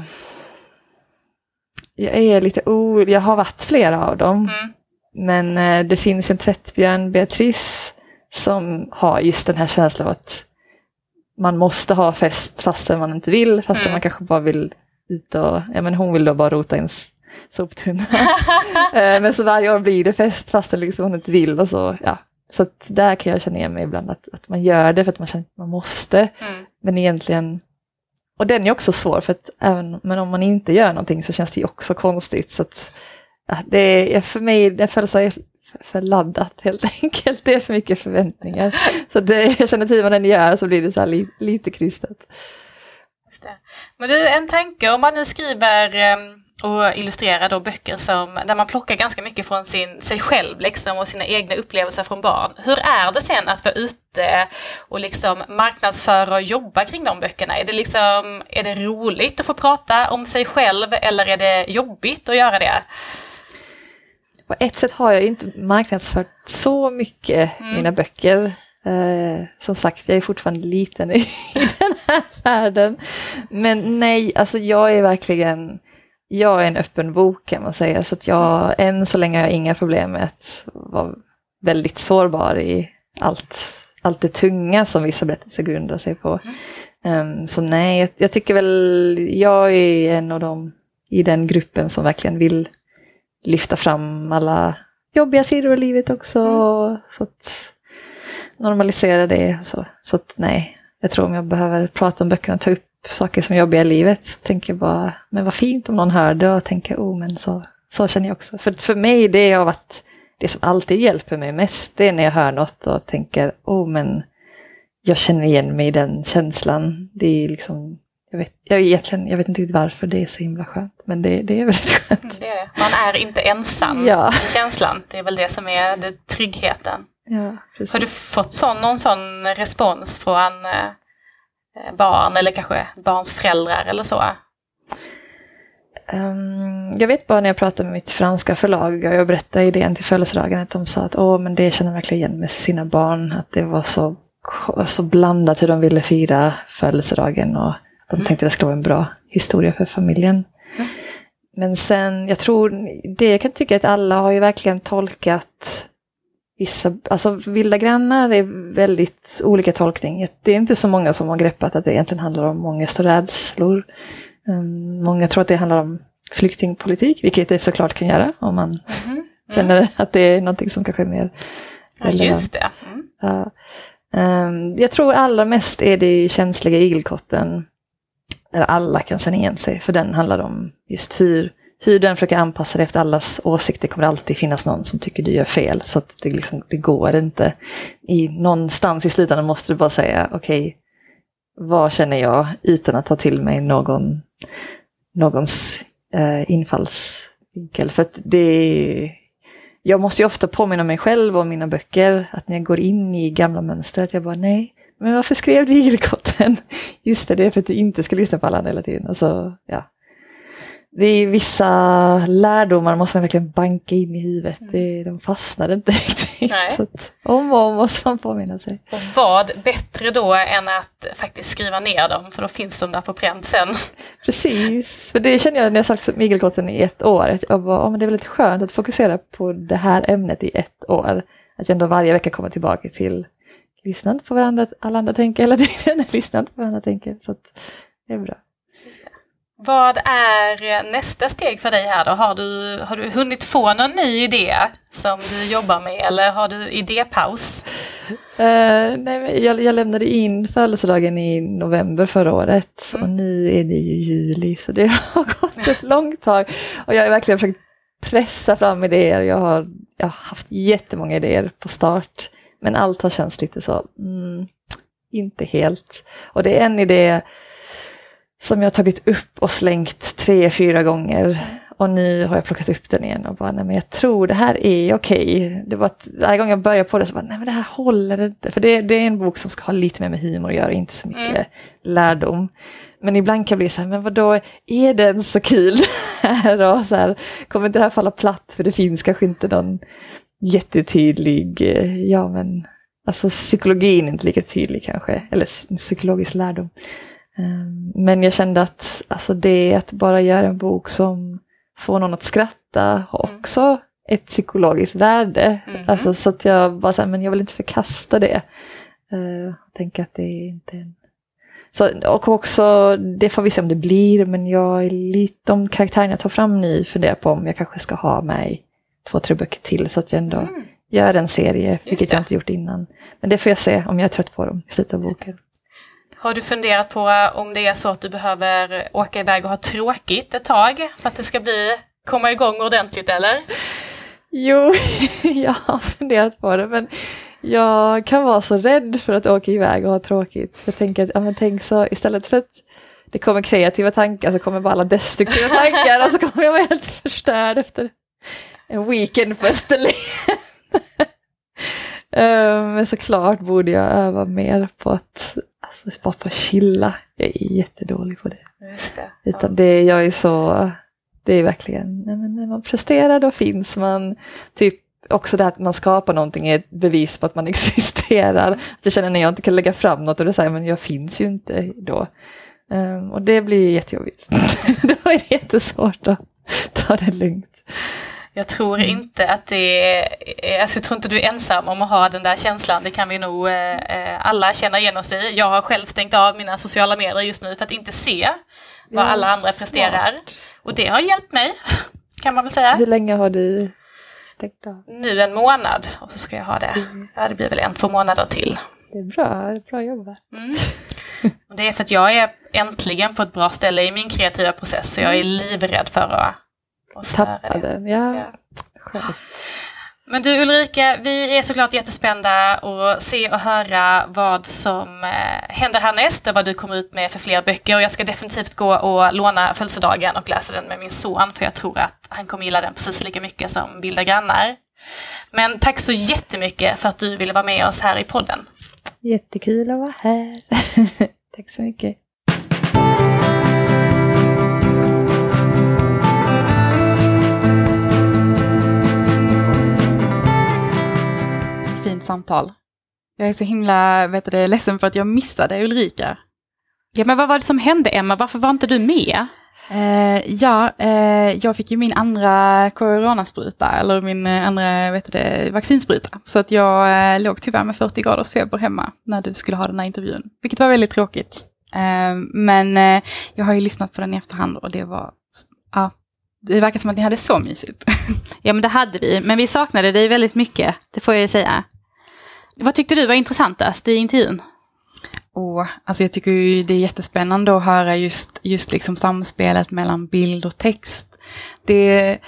jag är lite o... Jag har varit flera av dem. Mm. Men eh, det finns en tvättbjörn, Beatrice, som har just den här känslan av att man måste ha fest fastän man inte vill, fastän Mm. man kanske bara vill ut och, ja men hon vill då bara rota i en s- soptunna. Eh, men så varje år blir det fest fastän liksom hon inte vill och så, ja. Så där kan jag känna igen mig ibland, att, att man gör det för att man känner att man måste. Mm. Men egentligen, och den är också svår för att även, men om man inte gör någonting så känns det ju också konstigt. Så att, det är, för mig, det föll sig för, laddat helt enkelt. Det är för mycket förväntningar. Så det, jag känner att vad den gör så blir det så här li, lite kristet. Just det. Men du, en tanke om man nu skriver em, och illustrerar då böcker som, där man plockar ganska mycket från sin, sig själv liksom, och sina egna upplevelser från barn. Hur är det sen att vara ute och liksom marknadsföra och jobba kring de böckerna? Är det, liksom, är det roligt att få prata om sig själv eller är det jobbigt att göra det? På ett sätt har jag inte marknadsfört så mycket Mm. mina böcker. Eh, som sagt, jag är fortfarande liten i, i den här världen. Men nej, alltså jag är verkligen, jag är en öppen bok kan man säga. Så att jag, än så länge har jag inga problem med att vara väldigt sårbar i allt, allt det tunga som vissa berättelser grundar sig på. Ehm, så nej, jag, jag tycker väl, jag är en av dem i den gruppen som verkligen vill lyfta fram alla jobbiga sidor av livet också. Så att normalisera det. Så, så att nej, jag tror om jag behöver prata om böckerna ta upp saker som är jobbiga i livet så tänker jag bara, men vad fint om någon hör det och tänker, oh men så, så känner jag också. För, för mig det har varit det som alltid hjälper mig mest, det är när jag hör något och tänker, oh men jag känner igen mig i den känslan. Det är liksom, jag vet, jag, egentligen, jag vet inte riktigt varför det är så himla skönt, men det, det är väldigt skönt. Mm, Det är det. Man är inte ensam Ja. i känslan. Det är väl det som är det, tryggheten. Ja. Har du fått sån, någon sån respons från eh, barn eller kanske barns föräldrar eller så? Um, jag vet bara när jag pratade med mitt franska förlag och jag berättade idén till födelsedagen att de sa att Åh, men det känner verkligen igen med sina barn. Att det var så, så blandat hur de ville fira födelsedagen och de tänkte att det skulle vara en bra historia för familjen. Mm. Men sen, jag tror, det jag kan tycka att alla har ju verkligen tolkat vissa, alltså vilda grannar är väldigt olika tolkning. Det är inte så många som har greppat att det egentligen handlar om ångest och rädslor. Um, många tror att det handlar om flyktingpolitik, vilket det såklart kan göra om man Mm. känner att det är någonting som kanske är mer Ja, just det. Mm. Ehm, jag tror allra mest är det känsliga igelkotten där alla kan känna igen sig, för den handlar om just hur, hur den försöker anpassa dig efter allas åsikter. kommer Det alltid finnas någon som tycker du gör fel, så att det, liksom, det går inte. I, någonstans i slutändan måste du bara säga, okej, vad känner jag utan att ta till mig någon, någons eh, infallsvinkel. För att det jag måste ju ofta påminna mig själv om mina böcker att när jag går in i gamla mönster att jag bara nej, men varför skrev du igelkotten? Just det, det är för att du inte ska lyssna på alla hela tiden. Alltså, ja. Det är vissa lärdomar måste man verkligen banka in i huvudet. Det, de fastnar inte riktigt. Så att, om och om måste man påminna sig. Och vad bättre då än att faktiskt skriva ner dem, för då finns de där på pränt sen. Precis, för det känner jag när jag sagt igelkotten i ett år. Att jag bara, oh, men det är väldigt skönt att fokusera på det här ämnet i ett år. Att jag ändå varje vecka kommer tillbaka till lyssna inte på varandra, alla andra tänker hela tiden, lyssna inte på varandra tänker. Så att det är bra. Vad är nästa steg för dig här då? Har du, har du hunnit få någon ny idé som du jobbar med eller har du idépaus? Eh, nej, jag, jag lämnade in födelsedagen i november förra året och nu är det ju juli så det har gått ett långt tag. Och jag har verkligen försökt pressa fram idéer. Jag har, jag har haft jättemånga idéer på start men allt har känts lite så, mm, inte helt. Och det är en idé som jag har tagit upp och slängt tre, fyra gånger. Och nu har jag plockat upp den igen och bara, nej men jag tror det här är okej. Det var att varje gång jag börjar på det så bara, nej men det här håller inte. För det, det är en bok som ska ha lite mer med humor att göra, inte så mycket Mm. lärdom. Men ibland kan jag bli så här, men vadå, är den så kul? Och så här, kommer inte det här falla platt? För det finns kanske inte någon jättetydlig, eh, ja men, alltså psykologin är inte lika tydlig kanske, eller psykologisk lärdom. Um, Men jag kände att alltså det att bara göra en bok som får någon att skratta har Mm. också ett psykologiskt värde. Mhm. Alltså, så att jag bara säger men jag vill inte förkasta det. Uh, tänka att det är inte en... Så, och också, det får vi se om det blir, men jag är lite, de karaktärerna jag tar fram nu funderar på om jag kanske ska ha med två, tre böcker till så att jag ändå Mm. gör en serie, vilket det. jag inte gjort innan. Men det får jag se om jag är trött på dem i slutet av boken. Har du funderat på om det är så att du behöver åka iväg och ha tråkigt ett tag för att det ska bli, komma igång ordentligt eller? Jo, jag har funderat på det, men jag kan vara så rädd för att åka iväg och ha tråkigt. Jag tänker att, ja men tänk så, istället för att det kommer kreativa tankar så kommer bara alla destruktiva tankar och så kommer jag vara helt förstörd efter en weekend på Österlen. Eh, Men såklart borde jag öva mer på att, bara på att chilla. Jag är jättedålig på det. Just det. Utan det, jag är så, det är verkligen, när man presterar då finns man. Typ också det här att man skapar någonting är ett bevis på att man existerar. Att jag känner när jag inte kan lägga fram något och det säger men jag finns ju inte då. Ehm, och det blir jättejobbigt. då är det jättesvårt att ta det lugnt. Jag tror inte att det är, alltså jag tror inte du är ensam om att ha den där känslan. Det kan vi nog eh, eh, alla känna igen oss i. Jag har själv stängt av mina sociala medier just nu för att inte se vad Ja, alla andra presterar. smart. Och det har hjälpt mig, kan man väl säga. Hur länge har du stängt av? Nu en månad och så ska jag ha det. Ja, det blir väl en, två månader till. Det är bra, det är bra jobbat. Mm. Det är för att jag är äntligen på ett bra ställe i min kreativa process så jag är livrädd för att, att störa Tappa det. den, ja. Ja. Men du Ulrika, vi är såklart jättespända att se och höra vad som eh, händer härnäst och vad du kommer ut med för fler böcker. Och jag ska definitivt gå och låna födelsedagen och läsa den med min son för jag tror att han kommer gilla den precis lika mycket som Vilda grannar. Men tack så jättemycket för att du ville vara med oss här i podden. Jättekul att vara här. Tack så mycket. Samtal. Jag är så himla vet du, ledsen för att jag missade Ulrika. Ja, men vad var det som hände Emma? Varför var inte du med? Eh, ja, eh, jag fick ju min andra coronaspruta, eller min eh, andra vet du, vaccinspruta. Så att jag eh, låg tyvärr med 40 graders feber hemma när du skulle ha den här intervjun. Vilket var väldigt tråkigt. Eh, men eh, jag har ju lyssnat på den i efterhand och det var, ja, det verkar som att ni hade så mysigt. Ja, men det hade vi. Men vi saknade dig väldigt mycket, det får jag ju säga. Vad tyckte du var intressantast i intervjun? Och, alltså jag tycker ju det är jättespännande att höra just, just liksom samspelet mellan bild och text. Det,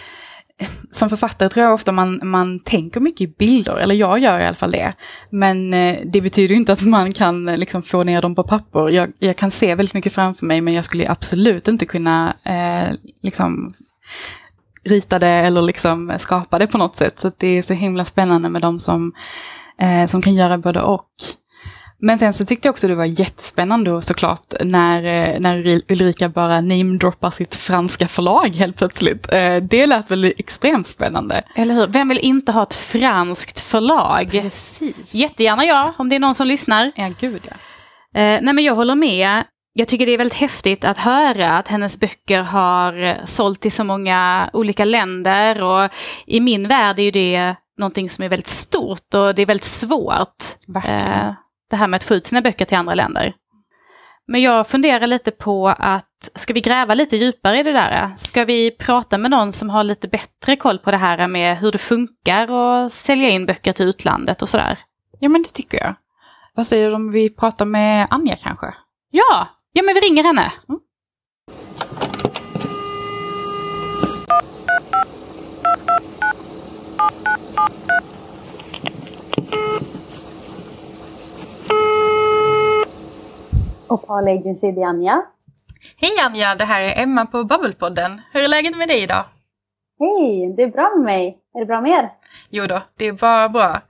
som författare tror jag ofta man, man tänker mycket i bilder, eller jag gör i alla fall det. Men eh, det betyder inte att man kan eh, liksom få ner dem på papper. Jag, jag kan se väldigt mycket framför mig, men jag skulle absolut inte kunna eh, liksom rita det eller liksom skapa det på något sätt. Så det är så himla spännande med de som, eh, som kan göra både och. Men sen så tyckte jag också det var jättespännande och såklart när, eh, när Ulrika bara namedroppar sitt franska förlag helt plötsligt. Eh, det lät väl extremt spännande. Eller hur? Vem vill inte ha ett franskt förlag? Precis. Jättegärna jag, om det är någon som lyssnar. Ja, gud ja. Eh, nej men jag håller med. Jag tycker det är väldigt häftigt att höra att hennes böcker har sålt i så många olika länder och i min värld är ju det någonting som är väldigt stort och det är väldigt svårt. Eh, det här med att få ut sina böcker till andra länder. Men jag funderar lite på att, ska vi gräva lite djupare i det där? Ska vi prata med någon som har lite bättre koll på det här med hur det funkar och sälja in böcker till utlandet och sådär? Ja, men det tycker jag. Vad säger du om vi pratar med Anja kanske? Ja, ja men vi ringer henne. Mm. Opal Agency, det är Anja. Hej Anja, det här är Emma på Bubblepodden. Hur är läget med dig idag? Hej, det är bra med mig. Är det bra med er? Jo då, det är bara bra.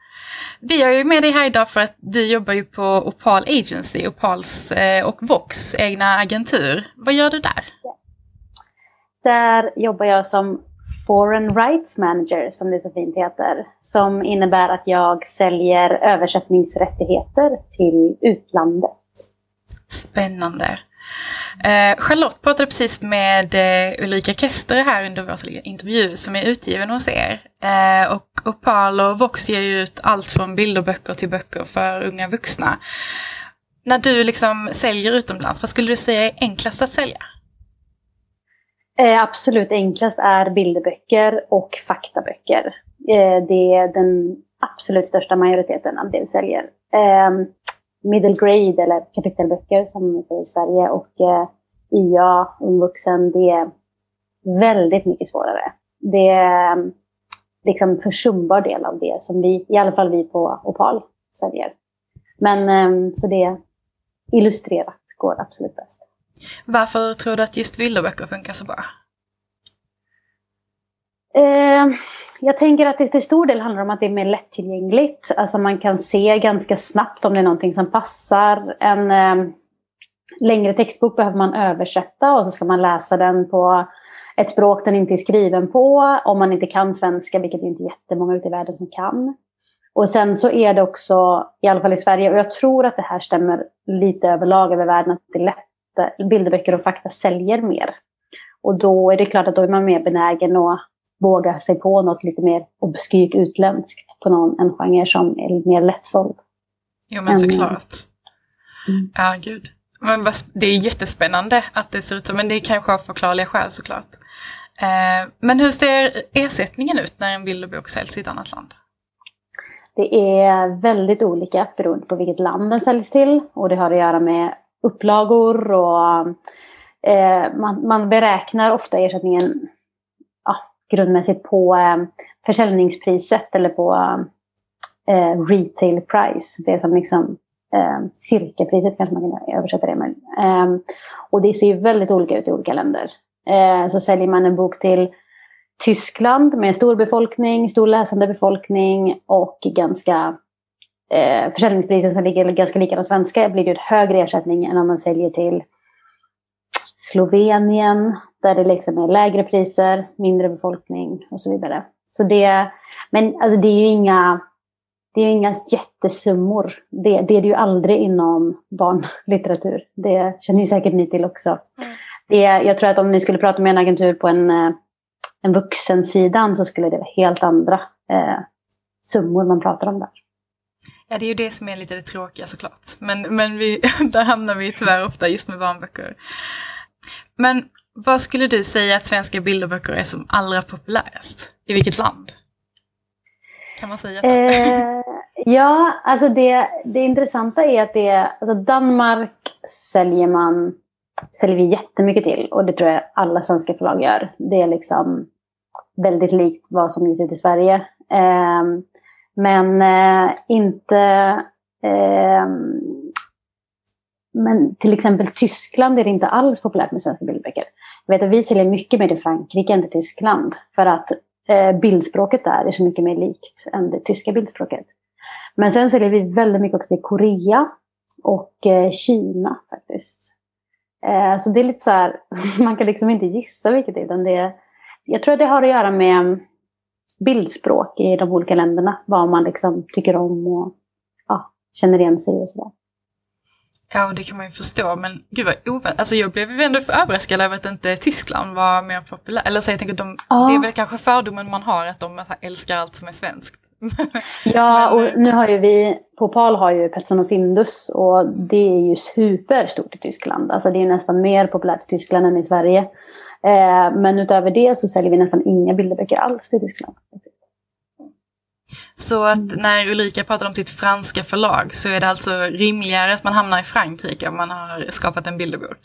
Vi har ju med dig här idag för att du jobbar ju på Opal Agency, Opals eh, och Vox egna agentur. Vad gör du där? Där jobbar jag som Foreign Rights Manager, som det så fint heter. Som innebär att jag säljer översättningsrättigheter till utlandet. Spännande. Eh, Charlotte pratade precis med eh, Ulrika Kester här under vår intervju som är utgiven hos er. Eh, och Opal och Vox ger ju ut allt från bilderböcker till böcker för unga vuxna. När du liksom säljer utomlands, vad skulle du säga är enklast att sälja? Eh, absolut enklast är bilderböcker och faktaböcker. Eh, det är den absolut största majoriteten av det vi säljer. Ehm, Middle grade eller kapitelböcker som vi säger i Sverige och eh, IA, ungvuxen, det är väldigt mycket svårare. Det är eh, liksom försumbar del av det som vi, i alla fall vi på Opal, säljer. Men eh, så det illustrerat går absolut bäst. Varför tror du att just bilderböcker funkar så bra? Eh, jag tänker att det till stor del handlar om att det är mer lättillgängligt. Alltså man kan se ganska snabbt om det är någonting som passar. En ehm, längre textbok behöver man översätta och så ska man läsa den på ett språk den inte är skriven på. Om man inte kan svenska, vilket det inte är jättemånga ute i världen som kan. Och sen så är det också, i alla fall i Sverige, och jag tror att det här stämmer lite överlag över världen, att det är lätt, bilderböcker och fakta säljer mer. Och då är det klart att då är man mer benägen att våga sig på något lite mer obskyrt utländskt på någon, en genre som är mer lättsåld. Jo men såklart. Mm. Ja, gud. Men det är jättespännande att det ser ut så, men det är kanske av förklarliga skäl såklart. Eh, men hur ser ersättningen ut när en bilderbok säljs i ett annat land? Det är väldigt olika beroende på vilket land den säljs till och det har att göra med upplagor och eh, man, man beräknar ofta ersättningen grundmässigt på eh, försäljningspriset eller på eh, retail price. Det som liksom eh, cirkelpriset kanske man kan översätta det med. Eh, och det ser ju väldigt olika ut i olika länder. Eh, så säljer man en bok till Tyskland med stor befolkning, stor läsande befolkning och ganska eh, försäljningspriset som ligger ganska lika de svenska blir det ett högre ersättning än om man säljer till Slovenien där det liksom är lägre priser, mindre befolkning och så vidare. Så det, men alltså det är ju inga, det är inga jättesummor. Det, det är det ju aldrig inom barnlitteratur. Det känner ju säkert ni till också. Mm. Det, jag tror att om ni skulle prata med en agentur på en, eh, en vuxensidan så skulle det vara helt andra eh, summor man pratar om där. Ja, det är ju det som är lite det tråkiga såklart. Men, men vi, där hamnar vi tyvärr ofta just med barnböcker. Men vad skulle du säga att svenska bilderböcker är som allra populärast? I vilket land? Kan man säga så? Eh, ja, alltså det, det intressanta är att det, alltså Danmark säljer man säljer vi jättemycket till och det tror jag alla svenska förlag gör. Det är liksom väldigt likt vad som ges ut i Sverige. Eh, men eh, inte... Eh, men till exempel Tyskland är det inte alls populärt med svenska bildböcker. Jag vet att vi säljer mycket mer i Frankrike än i Tyskland. För att eh, bildspråket där är så mycket mer likt än det tyska bildspråket. Men sen säljer vi väldigt mycket också till Korea och eh, Kina faktiskt. Eh, så det är lite så här, man kan liksom inte gissa vilket det är. Det, jag tror att det har att göra med mm, bildspråk i de olika länderna. Vad man liksom tycker om och ja, känner igen sig i och sådär. Ja, det kan man ju förstå, men gud vad oväntat. Alltså jag blev ändå för överraskad över att inte Tyskland var mer populärt. Eller så jag tänker, de, ja. det är väl kanske fördomen man har att de älskar allt som är svenskt. ja, och nu har ju vi, på PAL har ju Petson och Findus och det är ju superstort i Tyskland. Alltså det är nästan mer populärt i Tyskland än i Sverige. Eh, men utöver det så säljer vi nästan inga bilderböcker alls i Tyskland. Så att när Ulrika pratar om sitt franska förlag så är det alltså rimligare att man hamnar i Frankrike om man har skapat en bilderbok?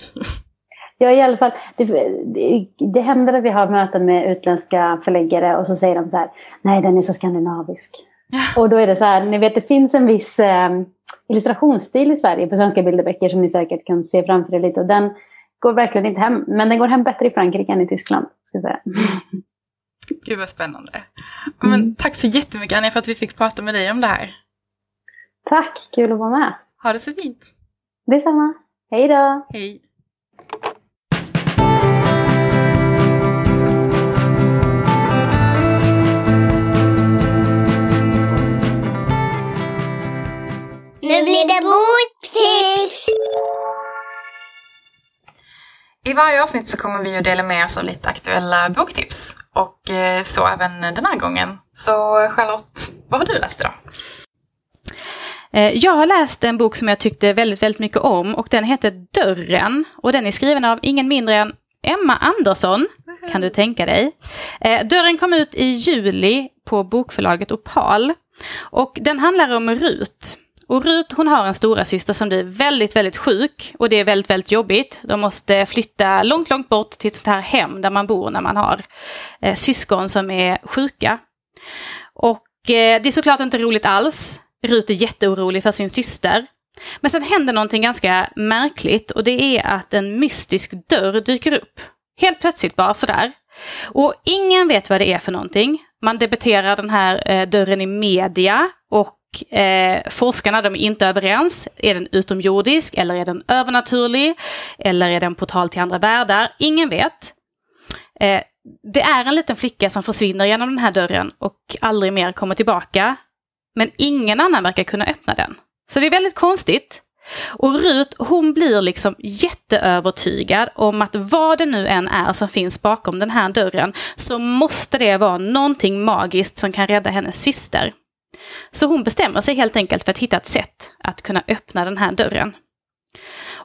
Ja, i alla fall. Det, det, det händer att vi har möten med utländska förläggare och så säger de så här, nej den är så skandinavisk. och då är det så här, ni vet det finns en viss eh, illustrationsstil i Sverige på svenska bilderböcker som ni säkert kan se framför er lite. Och den går verkligen inte hem, men den går hem bättre i Frankrike än i Tyskland. Ska jag säga. Gud vad spännande. Men mm. Tack så jättemycket Anja för att vi fick prata med dig om det här. Tack, kul att vara med. Ha det så fint. Detsamma. Hej då. Hej. Nu blir det boktips! I varje avsnitt så kommer vi att dela med oss av lite aktuella boktips. Och eh, så även den här gången. Så Charlotte, vad har du läst idag? Eh, jag har läst en bok som jag tyckte väldigt, väldigt mycket om och den heter Dörren. Och den är skriven av ingen mindre än Emma Andersson, kan du tänka dig. Eh, Dörren kom ut i juli på bokförlaget Opal. Och den handlar om Rut. Och Rut hon har en stora syster som blir väldigt, väldigt sjuk och det är väldigt, väldigt jobbigt. De måste flytta långt, långt bort till ett sånt här hem där man bor när man har eh, syskon som är sjuka. Och eh, det är såklart inte roligt alls. Rut är jätteorolig för sin syster. Men sen händer någonting ganska märkligt och det är att en mystisk dörr dyker upp. Helt plötsligt bara sådär. Och ingen vet vad det är för någonting. Man debatterar den här eh, dörren i media och eh, forskarna de är inte överens. Är den utomjordisk eller är den övernaturlig? Eller är den portal till andra världar? Ingen vet. Eh, det är en liten flicka som försvinner genom den här dörren och aldrig mer kommer tillbaka. Men ingen annan verkar kunna öppna den. Så det är väldigt konstigt. Och Rut, hon blir liksom jätteövertygad om att vad det nu än är som finns bakom den här dörren så måste det vara någonting magiskt som kan rädda hennes syster. Så hon bestämmer sig helt enkelt för att hitta ett sätt att kunna öppna den här dörren.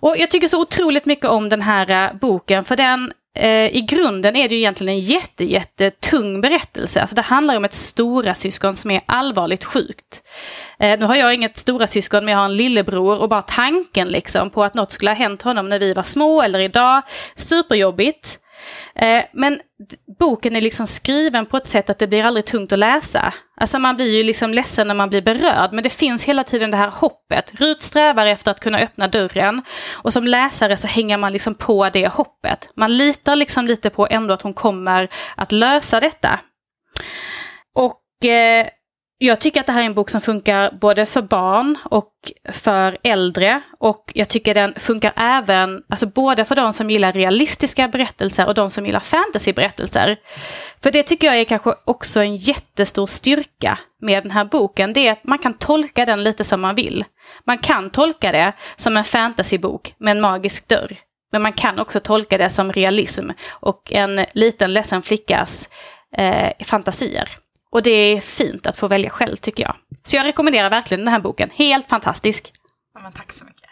Och jag tycker så otroligt mycket om den här eh, boken för den eh, i grunden är det ju egentligen en jätte, jätte tung berättelse. Alltså det handlar om ett stora syskon som är allvarligt sjukt. Eh, nu har jag inget stora syskon men jag har en lillebror och bara tanken liksom på att något skulle ha hänt honom när vi var små eller idag, superjobbigt. Eh, men boken är liksom skriven på ett sätt att det blir aldrig tungt att läsa. Alltså man blir ju liksom ledsen när man blir berörd, men det finns hela tiden det här hoppet. Rut strävar efter att kunna öppna dörren och som läsare så hänger man liksom på det hoppet. Man litar liksom lite på ändå att hon kommer att lösa detta. Och eh, jag tycker att det här är en bok som funkar både för barn och för äldre. Och jag tycker den funkar även, alltså både för de som gillar realistiska berättelser och de som gillar fantasyberättelser. För det tycker jag är kanske också en jättestor styrka med den här boken. Det är att man kan tolka den lite som man vill. Man kan tolka det som en fantasybok med en magisk dörr. Men man kan också tolka det som realism och en liten ledsen flickas eh, fantasier. Och det är fint att få välja själv tycker jag. Så jag rekommenderar verkligen den här boken. Helt fantastisk. Ja, tack så mycket.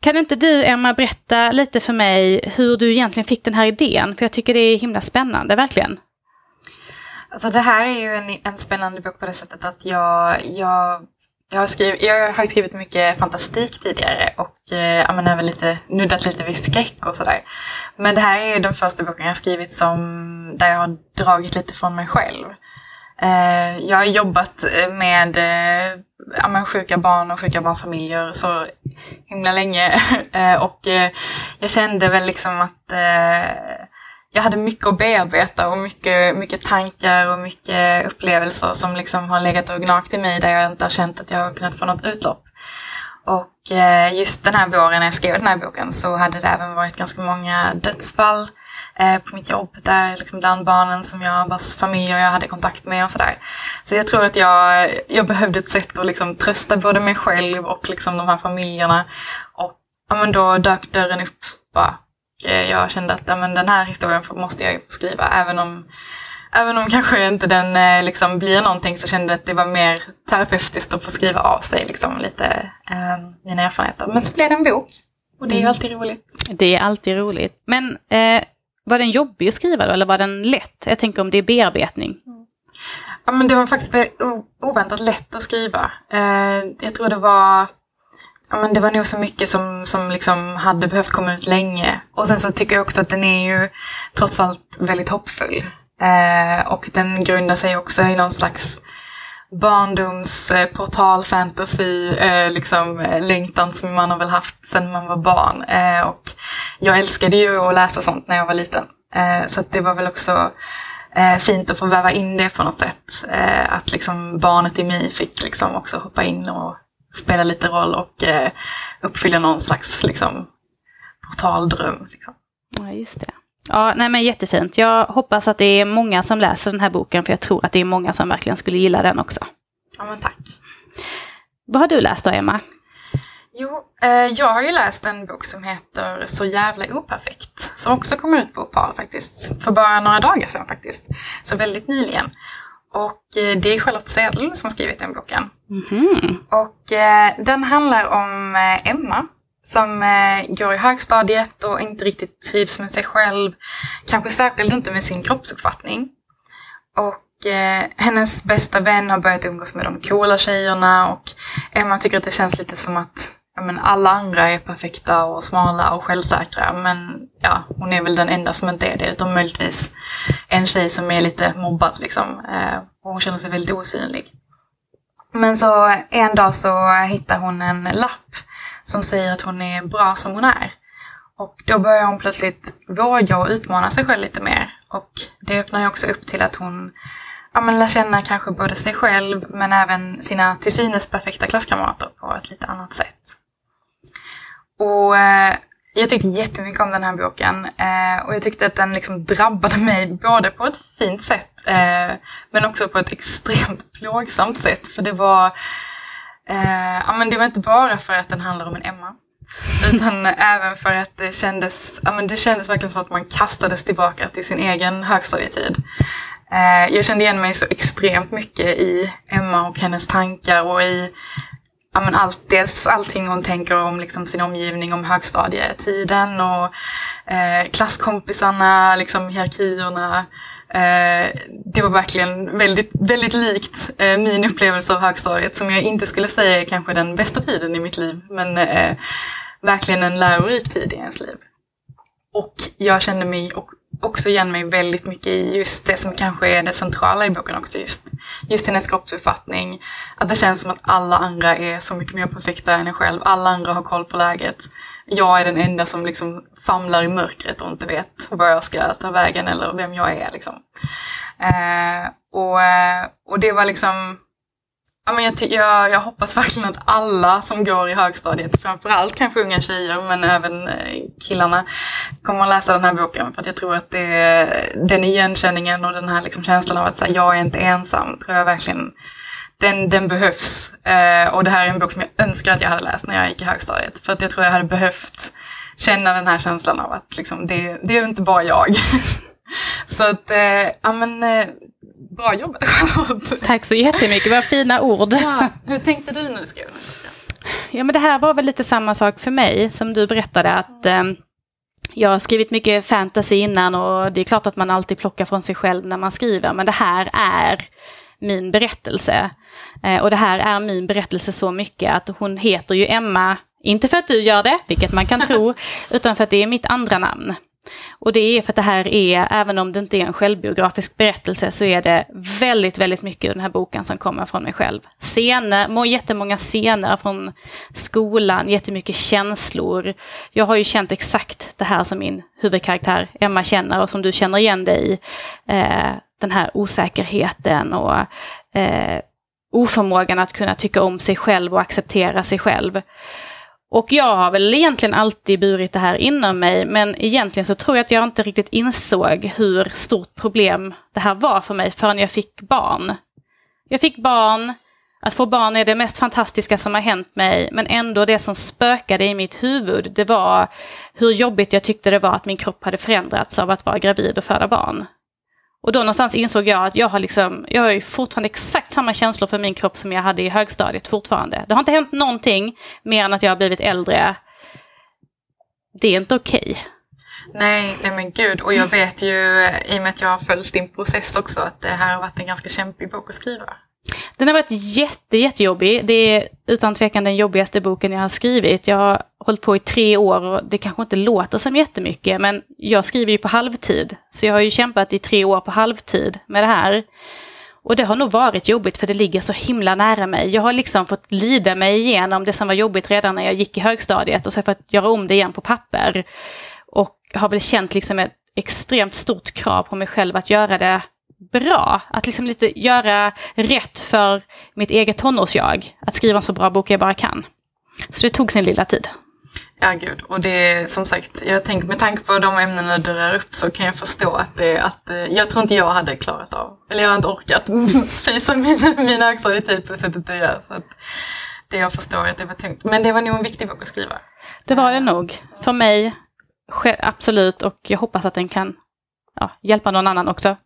Kan inte du, Emma, berätta lite för mig hur du egentligen fick den här idén? För jag tycker det är himla spännande, verkligen. Alltså det här är ju en, en spännande bok på det sättet att jag, jag, jag, har, skrivit, jag har skrivit mycket fantastik tidigare och eh, men även lite, nuddat lite vid skräck och sådär. Men det här är ju den första boken jag har skrivit som, där jag har dragit lite från mig själv. Eh, jag har jobbat eh, med eh, ja, sjuka barn och sjuka barnsfamiljer så himla länge. Eh, och eh, jag kände väl liksom att eh, jag hade mycket att bearbeta och mycket, mycket tankar och mycket upplevelser som liksom har legat och gnagt i mig där jag inte har känt att jag har kunnat få något utlopp. Och just den här våren när jag skrev den här boken så hade det även varit ganska många dödsfall eh, på mitt jobb där liksom bland barnen som jag, vars familjer jag hade kontakt med och sådär. Så jag tror att jag, jag behövde ett sätt att liksom trösta både mig själv och liksom de här familjerna. Och ja, men då dök dörren upp bara. Eh, jag kände att ja, men den här historien måste jag skriva även om Även om kanske inte den eh, liksom blir någonting så kände jag att det var mer terapeutiskt att få skriva av sig liksom, lite eh, mina erfarenheter. Men så blev det en bok. Och det är mm. alltid roligt. Det är alltid roligt. Men eh, var den jobbig att skriva då, eller var den lätt? Jag tänker om det är bearbetning. Ja, men det var faktiskt oväntat lätt att skriva. Eh, jag tror det var Ja, men det var nog så mycket som, som liksom hade behövt komma ut länge. Och sen så tycker jag också att den är ju trots allt väldigt hoppfull. Eh, och den grundar sig också i någon slags barndomsportal fantasy eh, liksom, eh, längtan som man har väl haft sedan man var barn. Eh, och jag älskade ju att läsa sånt när jag var liten. Så det var väl också fint att få väva in det på något sätt. Att liksom barnet i mig fick liksom också hoppa in och spela lite roll och uppfylla någon slags liksom, portaldröm. Liksom. Ja, just det. Ja, nej men jättefint. Jag hoppas att det är många som läser den här boken, för jag tror att det är många som verkligen skulle gilla den också. Ja, men tack. Vad har du läst då, Emma? Jo, eh, jag har ju läst en bok som heter Så jävla operfekt. Som också kom ut på Opal faktiskt. För bara några dagar sedan faktiskt. Så väldigt nyligen. Och eh, det är Charlotte Sedl som har skrivit den boken. Mm -hmm. Och eh, den handlar om eh, Emma som eh, går i högstadiet och inte riktigt trivs med sig själv. Kanske särskilt inte med sin kroppsuppfattning. Och eh, hennes bästa vän har börjat umgås med de coola tjejerna och Emma tycker att det känns lite som att ja, men alla andra är perfekta och smala och självsäkra. Men ja, hon är väl den enda som inte är det. Utom möjligtvis en tjej som är lite mobbad liksom. Eh, och hon känner sig väldigt osynlig. Men så en dag så hittar hon en lapp som säger att hon är bra som hon är. Och då börjar hon plötsligt våga och utmana sig själv lite mer. Och det öppnar ju också upp till att hon ja, men lär känna kanske både sig själv men även sina till synes perfekta klasskamrater på ett lite annat sätt. Och eh, jag tyckte jättemycket om den här boken eh, och jag tyckte att den liksom drabbade mig både på ett fint sätt eh, men också på ett extremt plågsamt sätt. För det var Eh, ja, men det var inte bara för att den handlar om en Emma. Utan även för att det kändes, ja, men det kändes verkligen som att man kastades tillbaka till sin egen högstadietid. Eh, jag kände igen mig så extremt mycket i Emma och hennes tankar och i ja, men allt, dels allting hon tänker om liksom sin omgivning, om högstadietiden och eh, klasskompisarna, liksom hierarkierna. Eh, det var verkligen väldigt, väldigt likt eh, min upplevelse av högstadiet som jag inte skulle säga är kanske den bästa tiden i mitt liv. Men eh, verkligen en lärorik tid i ens liv. Och jag kände mig också igen mig väldigt mycket i just det som kanske är det centrala i boken också. Just, just hennes kroppsuppfattning. Att det känns som att alla andra är så mycket mer perfekta än en själv. Alla andra har koll på läget. Jag är den enda som liksom famlar i mörkret och inte vet var jag ska ta vägen eller vem jag är. Liksom. Eh, och, eh, och det var liksom Ja, men jag, jag, jag, hoppas verkligen att alla som går i högstadiet, framförallt kanske unga tjejer men även eh, killarna, kommer att läsa den här boken. För att jag tror att det, den igenkänningen och den här liksom känslan av att här, jag är inte ensam, tror jag verkligen den, den behövs. Eh, och det här är en bok som jag önskar att jag hade läst när jag gick i högstadiet. För att jag tror jag hade behövt känna den här känslan av att liksom, det, det är inte bara jag. Så att, eh, ja men eh, Bra jobbat Charlotte! Tack så jättemycket, vad fina ord. Ja, hur tänkte du när du skrev den Ja men det här var väl lite samma sak för mig som du berättade att eh, jag har skrivit mycket fantasy innan och det är klart att man alltid plockar från sig själv när man skriver men det här är min berättelse. Eh, och det här är min berättelse så mycket att hon heter ju Emma, inte för att du gör det, vilket man kan tro, utan för att det är mitt andra namn. Och det är för att det här är, även om det inte är en självbiografisk berättelse, så är det väldigt, väldigt mycket ur den här boken som kommer från mig själv. Scener, jättemånga scener från skolan, jättemycket känslor. Jag har ju känt exakt det här som min huvudkaraktär Emma känner och som du känner igen dig i. Eh, den här osäkerheten och eh, oförmågan att kunna tycka om sig själv och acceptera sig själv. Och jag har väl egentligen alltid burit det här inom mig, men egentligen så tror jag att jag inte riktigt insåg hur stort problem det här var för mig förrän jag fick barn. Jag fick barn, att få barn är det mest fantastiska som har hänt mig, men ändå det som spökade i mitt huvud, det var hur jobbigt jag tyckte det var att min kropp hade förändrats av att vara gravid och föda barn. Och då någonstans insåg jag att jag har, liksom, jag har ju fortfarande exakt samma känslor för min kropp som jag hade i högstadiet fortfarande. Det har inte hänt någonting mer än att jag har blivit äldre. Det är inte okej. Okay. Nej, nej men gud. Och jag vet ju, i och med att jag har följt din process också, att det här har varit en ganska kämpig bok att skriva. Den har varit jätte, jättejobbig. Det är utan tvekan den jobbigaste boken jag har skrivit. Jag har hållit på i tre år och det kanske inte låter som jättemycket, men jag skriver ju på halvtid. Så jag har ju kämpat i tre år på halvtid med det här. Och det har nog varit jobbigt för det ligger så himla nära mig. Jag har liksom fått lida mig igenom det som var jobbigt redan när jag gick i högstadiet och så har jag fått göra om det igen på papper. Och har väl känt liksom ett extremt stort krav på mig själv att göra det bra. Att liksom lite göra rätt för mitt eget tonårsjag. Att skriva en så bra bok jag bara kan. Så det tog sin lilla tid. Ja, gud. Och det är som sagt, jag tänker med tanke på de ämnena du rör upp så kan jag förstå att, det, att eh, jag tror inte jag hade klarat av, eller jag har inte orkat fejsa min, min högstadietid på det sättet du gör. Så att det jag förstår att det var tungt. Men det var nog en viktig bok att skriva. Det var det nog. För mig, absolut. Och jag hoppas att den kan ja, hjälpa någon annan också.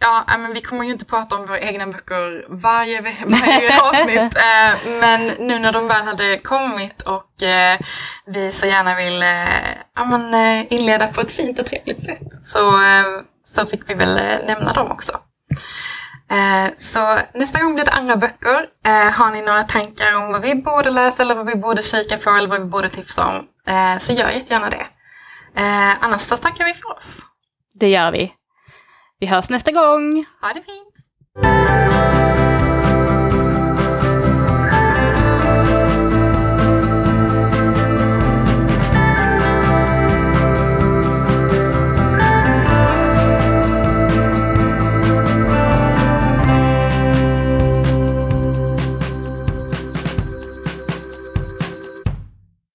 Ja, men vi kommer ju inte prata om våra egna böcker varje, varje avsnitt. Eh, men nu när de väl hade kommit och eh, vi så gärna vill eh, ja, men, inleda på ett fint och trevligt sätt så, så fick vi väl nämna dem också. Så nästa gång blir det andra böcker. Har ni några tankar om vad vi borde läsa eller vad vi borde kika på eller vad vi borde tipsa om så gör jättegärna det. Annars så tackar vi för oss. Det gör vi. Vi hörs nästa gång. Ha det fint.